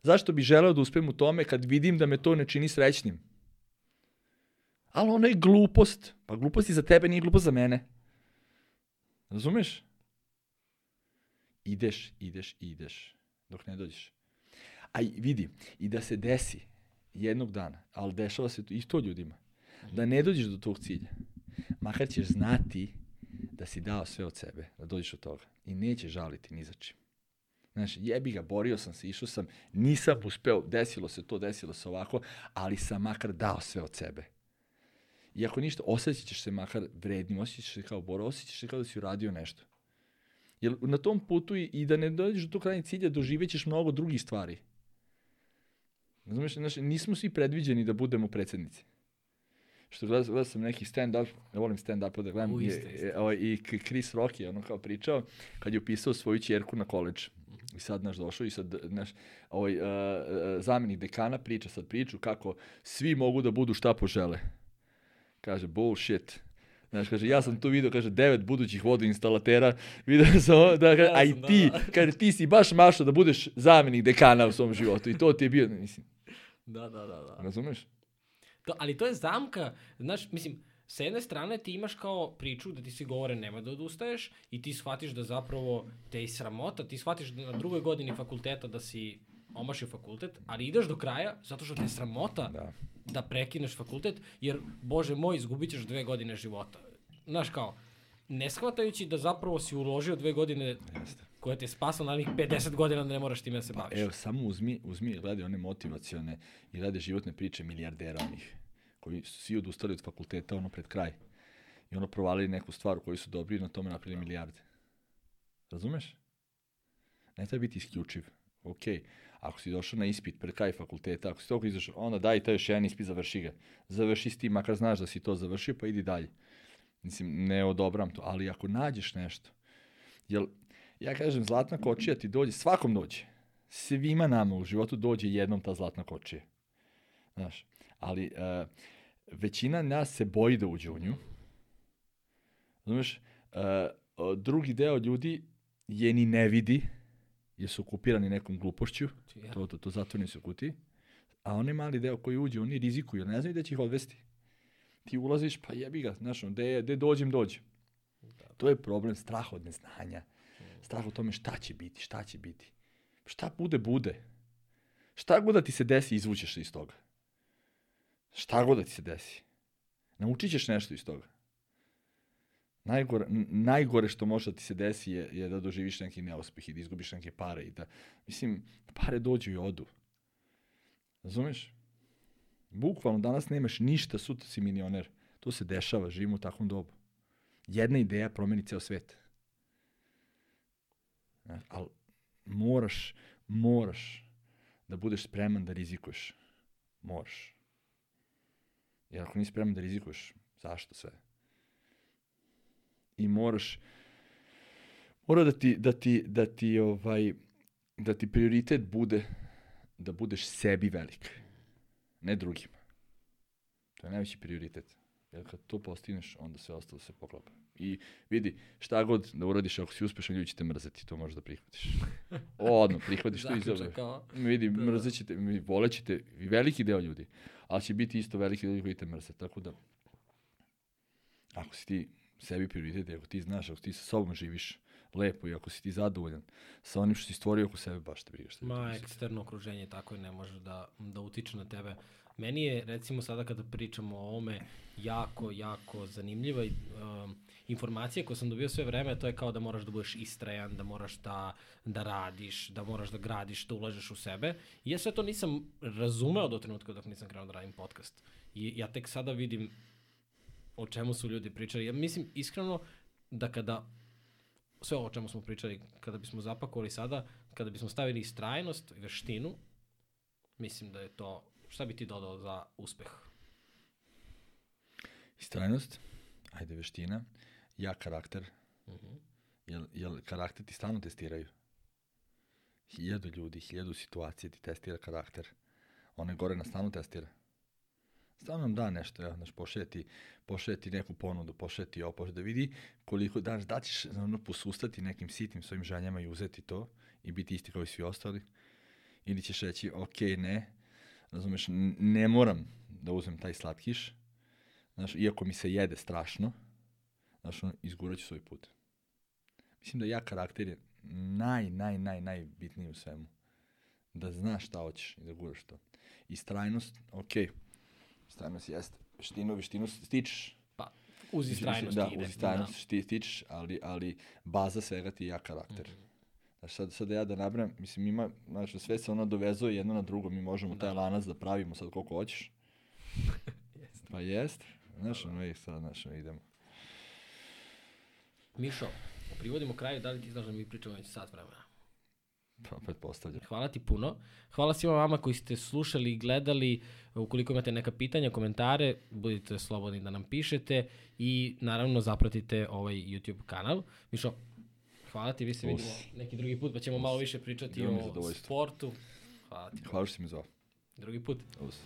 Zašto bi želeo da uspem u tome kad vidim da me to ne čini srećnim? Ali ono je glupost. Pa glupost i za tebe nije glupost za mene. Razumeš? Ideš, ideš, ideš. Dok ne dođeš. A vidi, i da se desi jednog dana, ali dešava se i to ljudima, da ne dođeš do tog cilja. Makar ćeš znati da si dao sve od sebe, da dođeš od toga. I neće žaliti ni za čim. Znaš, jebi ga, borio sam se, išao sam, nisam uspeo, desilo se to, desilo se ovako, ali sam makar dao sve od sebe. I ako ništa, osjećat ćeš se makar vrednim, osjećaš se kao boro, osjećaš se kao da si uradio nešto. Jer na tom putu i, i da ne dođeš do tog krajnjeg cilja, doživećeš mnogo drugih stvari. Znaš, znaš, nismo svi predviđeni da budemo predsednici. Što gledao, gledao sam neki stand-up, ja volim stand-up da gledam, U, iste, iste. I, ovaj, i Chris Rock je ono kao pričao, kad je upisao svoju čerku na koleđ. I sad, naš, došao i sad, naš, ovaj, uh, zamenik dekana priča sad priču kako svi mogu da budu šta požele. Kaže, bullshit. Znaš, kaže, ja sam tu video, kaže, devet budućih vodoinstalatera, video sam, da, kaže, a i ti, da. kaže, ti si baš mašao da budeš zamenik dekana u svom životu i to ti je bio, mislim. Da, da, da. da. Razumeš? To, ali to je zamka, znaš, mislim, sa jedne strane ti imaš kao priču da ti svi govore nema da odustaješ i ti shvatiš da zapravo te i sramota, ti shvatiš da na drugoj godini fakulteta da si omašio fakultet, ali ideš do kraja zato što te je sramota da, da prekineš fakultet, jer, bože moj, izgubit ćeš dve godine života. Znaš kao, ne shvatajući da zapravo si uložio dve godine Jeste. koje te spasla na njih 50 godina da ne moraš time da se pa, baviš. Evo, samo uzmi, uzmi gledaj one motivacione i gledaj životne priče milijardera onih koji su svi odustali od fakulteta ono pred kraj i ono provalili neku stvar u kojoj su dobri i na tome napravili milijarde. Razumeš? Ne treba biti isključiv. Okej, okay Ako si došao na ispit pred kraj fakulteta, ako si toliko izašao, onda daj taj još jedan ispit, završi ga. Završi s tim, makar znaš da si to završio, pa idi dalje. Mislim, ne odobram to, ali ako nađeš nešto, jel, ja kažem, zlatna kočija ti dođe, svakom dođe. Svima nama u životu dođe jednom ta zlatna kočija. Znaš, ali uh, većina nas se boji da uđe u nju. Znaš, uh, drugi deo ljudi je ni ne vidi, jer su okupirani nekom glupošću, to, to, to zatvorni su kuti, a onaj mali deo koji uđe, oni rizikuju, ne znaju da će ih odvesti. Ti ulaziš, pa jebi ga, znaš, gde, gde dođem, dođem. Da. To je problem, strah od neznanja. Strah od tome šta će biti, šta će biti. Šta bude, bude. Šta god da ti se desi, izvučeš se iz toga. Šta god da ti se desi. Naučit ćeš nešto iz toga. Najgore, najgore što može da ti se desi je, je da doživiš neki neuspeh i da izgubiš neke pare i da, mislim, pare dođu i odu. Razumeš? Bukvalno danas nemaš ništa, sutra si milioner. To se dešava, živimo u takvom dobu. Jedna ideja promeni ceo svet. Ali moraš, moraš da budeš spreman da rizikuješ. Moraš. Jer ako nisi spreman da rizikuješ, zašto sve? I moraš, mora da ti, da ti, da ti, ovaj, da ti prioritet bude da budeš sebi velik, ne drugima. To je najveći prioritet. Jer kad to postigneš, onda sve ostalo se poklapa. I vidi, šta god da uradiš, ako si uspešan, ljudi će te mrzeti, to možeš da prihvatiš. Odno, prihvatiš to iz ove. Vidi, da, da. mrzećete, volećete i veliki deo ljudi, ali će biti isto veliki ljudi koji te mrze. Tako da, ako si ti sebi prioritet, ako ti znaš, ako ti sa sobom živiš lepo i ako si ti zadovoljan sa onim što si stvorio oko sebe, baš te briga što Ma, eksterno okruženje tako je, ne može da, da utiče na tebe. Meni je, recimo, sada kada pričamo o ome, jako, jako zanimljiva um, informacija koju sam dobio sve vreme, to je kao da moraš da budeš istrajan, da moraš da, da radiš, da moraš da gradiš, da ulažeš u sebe. I ja sve to nisam razumeo do trenutka dok nisam krenuo da radim podcast. I ja tek sada vidim o čemu su ljudi pričali. Ja mislim, iskreno, da kada sve o čemu smo pričali, kada bismo zapakovali sada, kada bismo stavili istrajnost i veštinu, mislim da je to, šta bi ti dodao za uspeh? Istrajnost, ajde veština, ja karakter, uh mhm. -huh. jel, jel karakter ti stalno testiraju? Hiljadu ljudi, hiljadu situacije ti testira karakter. One gore na stalno testira. Stalno nam da nešto, ja, znaš, pošaljeti, pošaljeti neku ponudu, pošaljeti ovo, da vidi koliko, daš, da ćeš ono, posustati nekim sitnim svojim željama i uzeti to i biti isti kao i svi ostali. Ili ćeš reći, ok, ne, razumeš, ne moram da uzmem taj slatkiš, znaš, iako mi se jede strašno, znaš, ono, izgurat ću svoj put. Mislim da ja karakter je naj, naj, naj, najbitniji u svemu. Da znaš šta hoćeš i da guraš to. I strajnost, okej, okay Istrajnost jeste. Veštinu, veštinu stičeš. Pa, uz istrajnost da, ide. Uz istrajnost da. stičeš, ali, ali baza svega ti je jak karakter. Mm -hmm. Znaš, sad, sad da ja da nabram, mislim, ima, znaš, sve se ono dovezuje jedno na drugo, mi možemo da. taj lanac da pravimo sad koliko hoćeš. jest. Pa jest. Znaš, ono i sad, znaš, idemo. Mišo, privodimo kraju, da li ti znaš da mi pričamo već sat vremena? Pa, pretpostavljam. Hvala ti puno. Hvala svima vama koji ste slušali i gledali. Ukoliko imate neka pitanja, komentare, budite slobodni da nam pišete i naravno zapratite ovaj YouTube kanal. Mišo, hvala ti, vi se vidimo neki drugi put, pa ćemo Us. malo više pričati Bilo o sportu. Hvala ti. Hvala što si mi zvao. Drugi put. Us.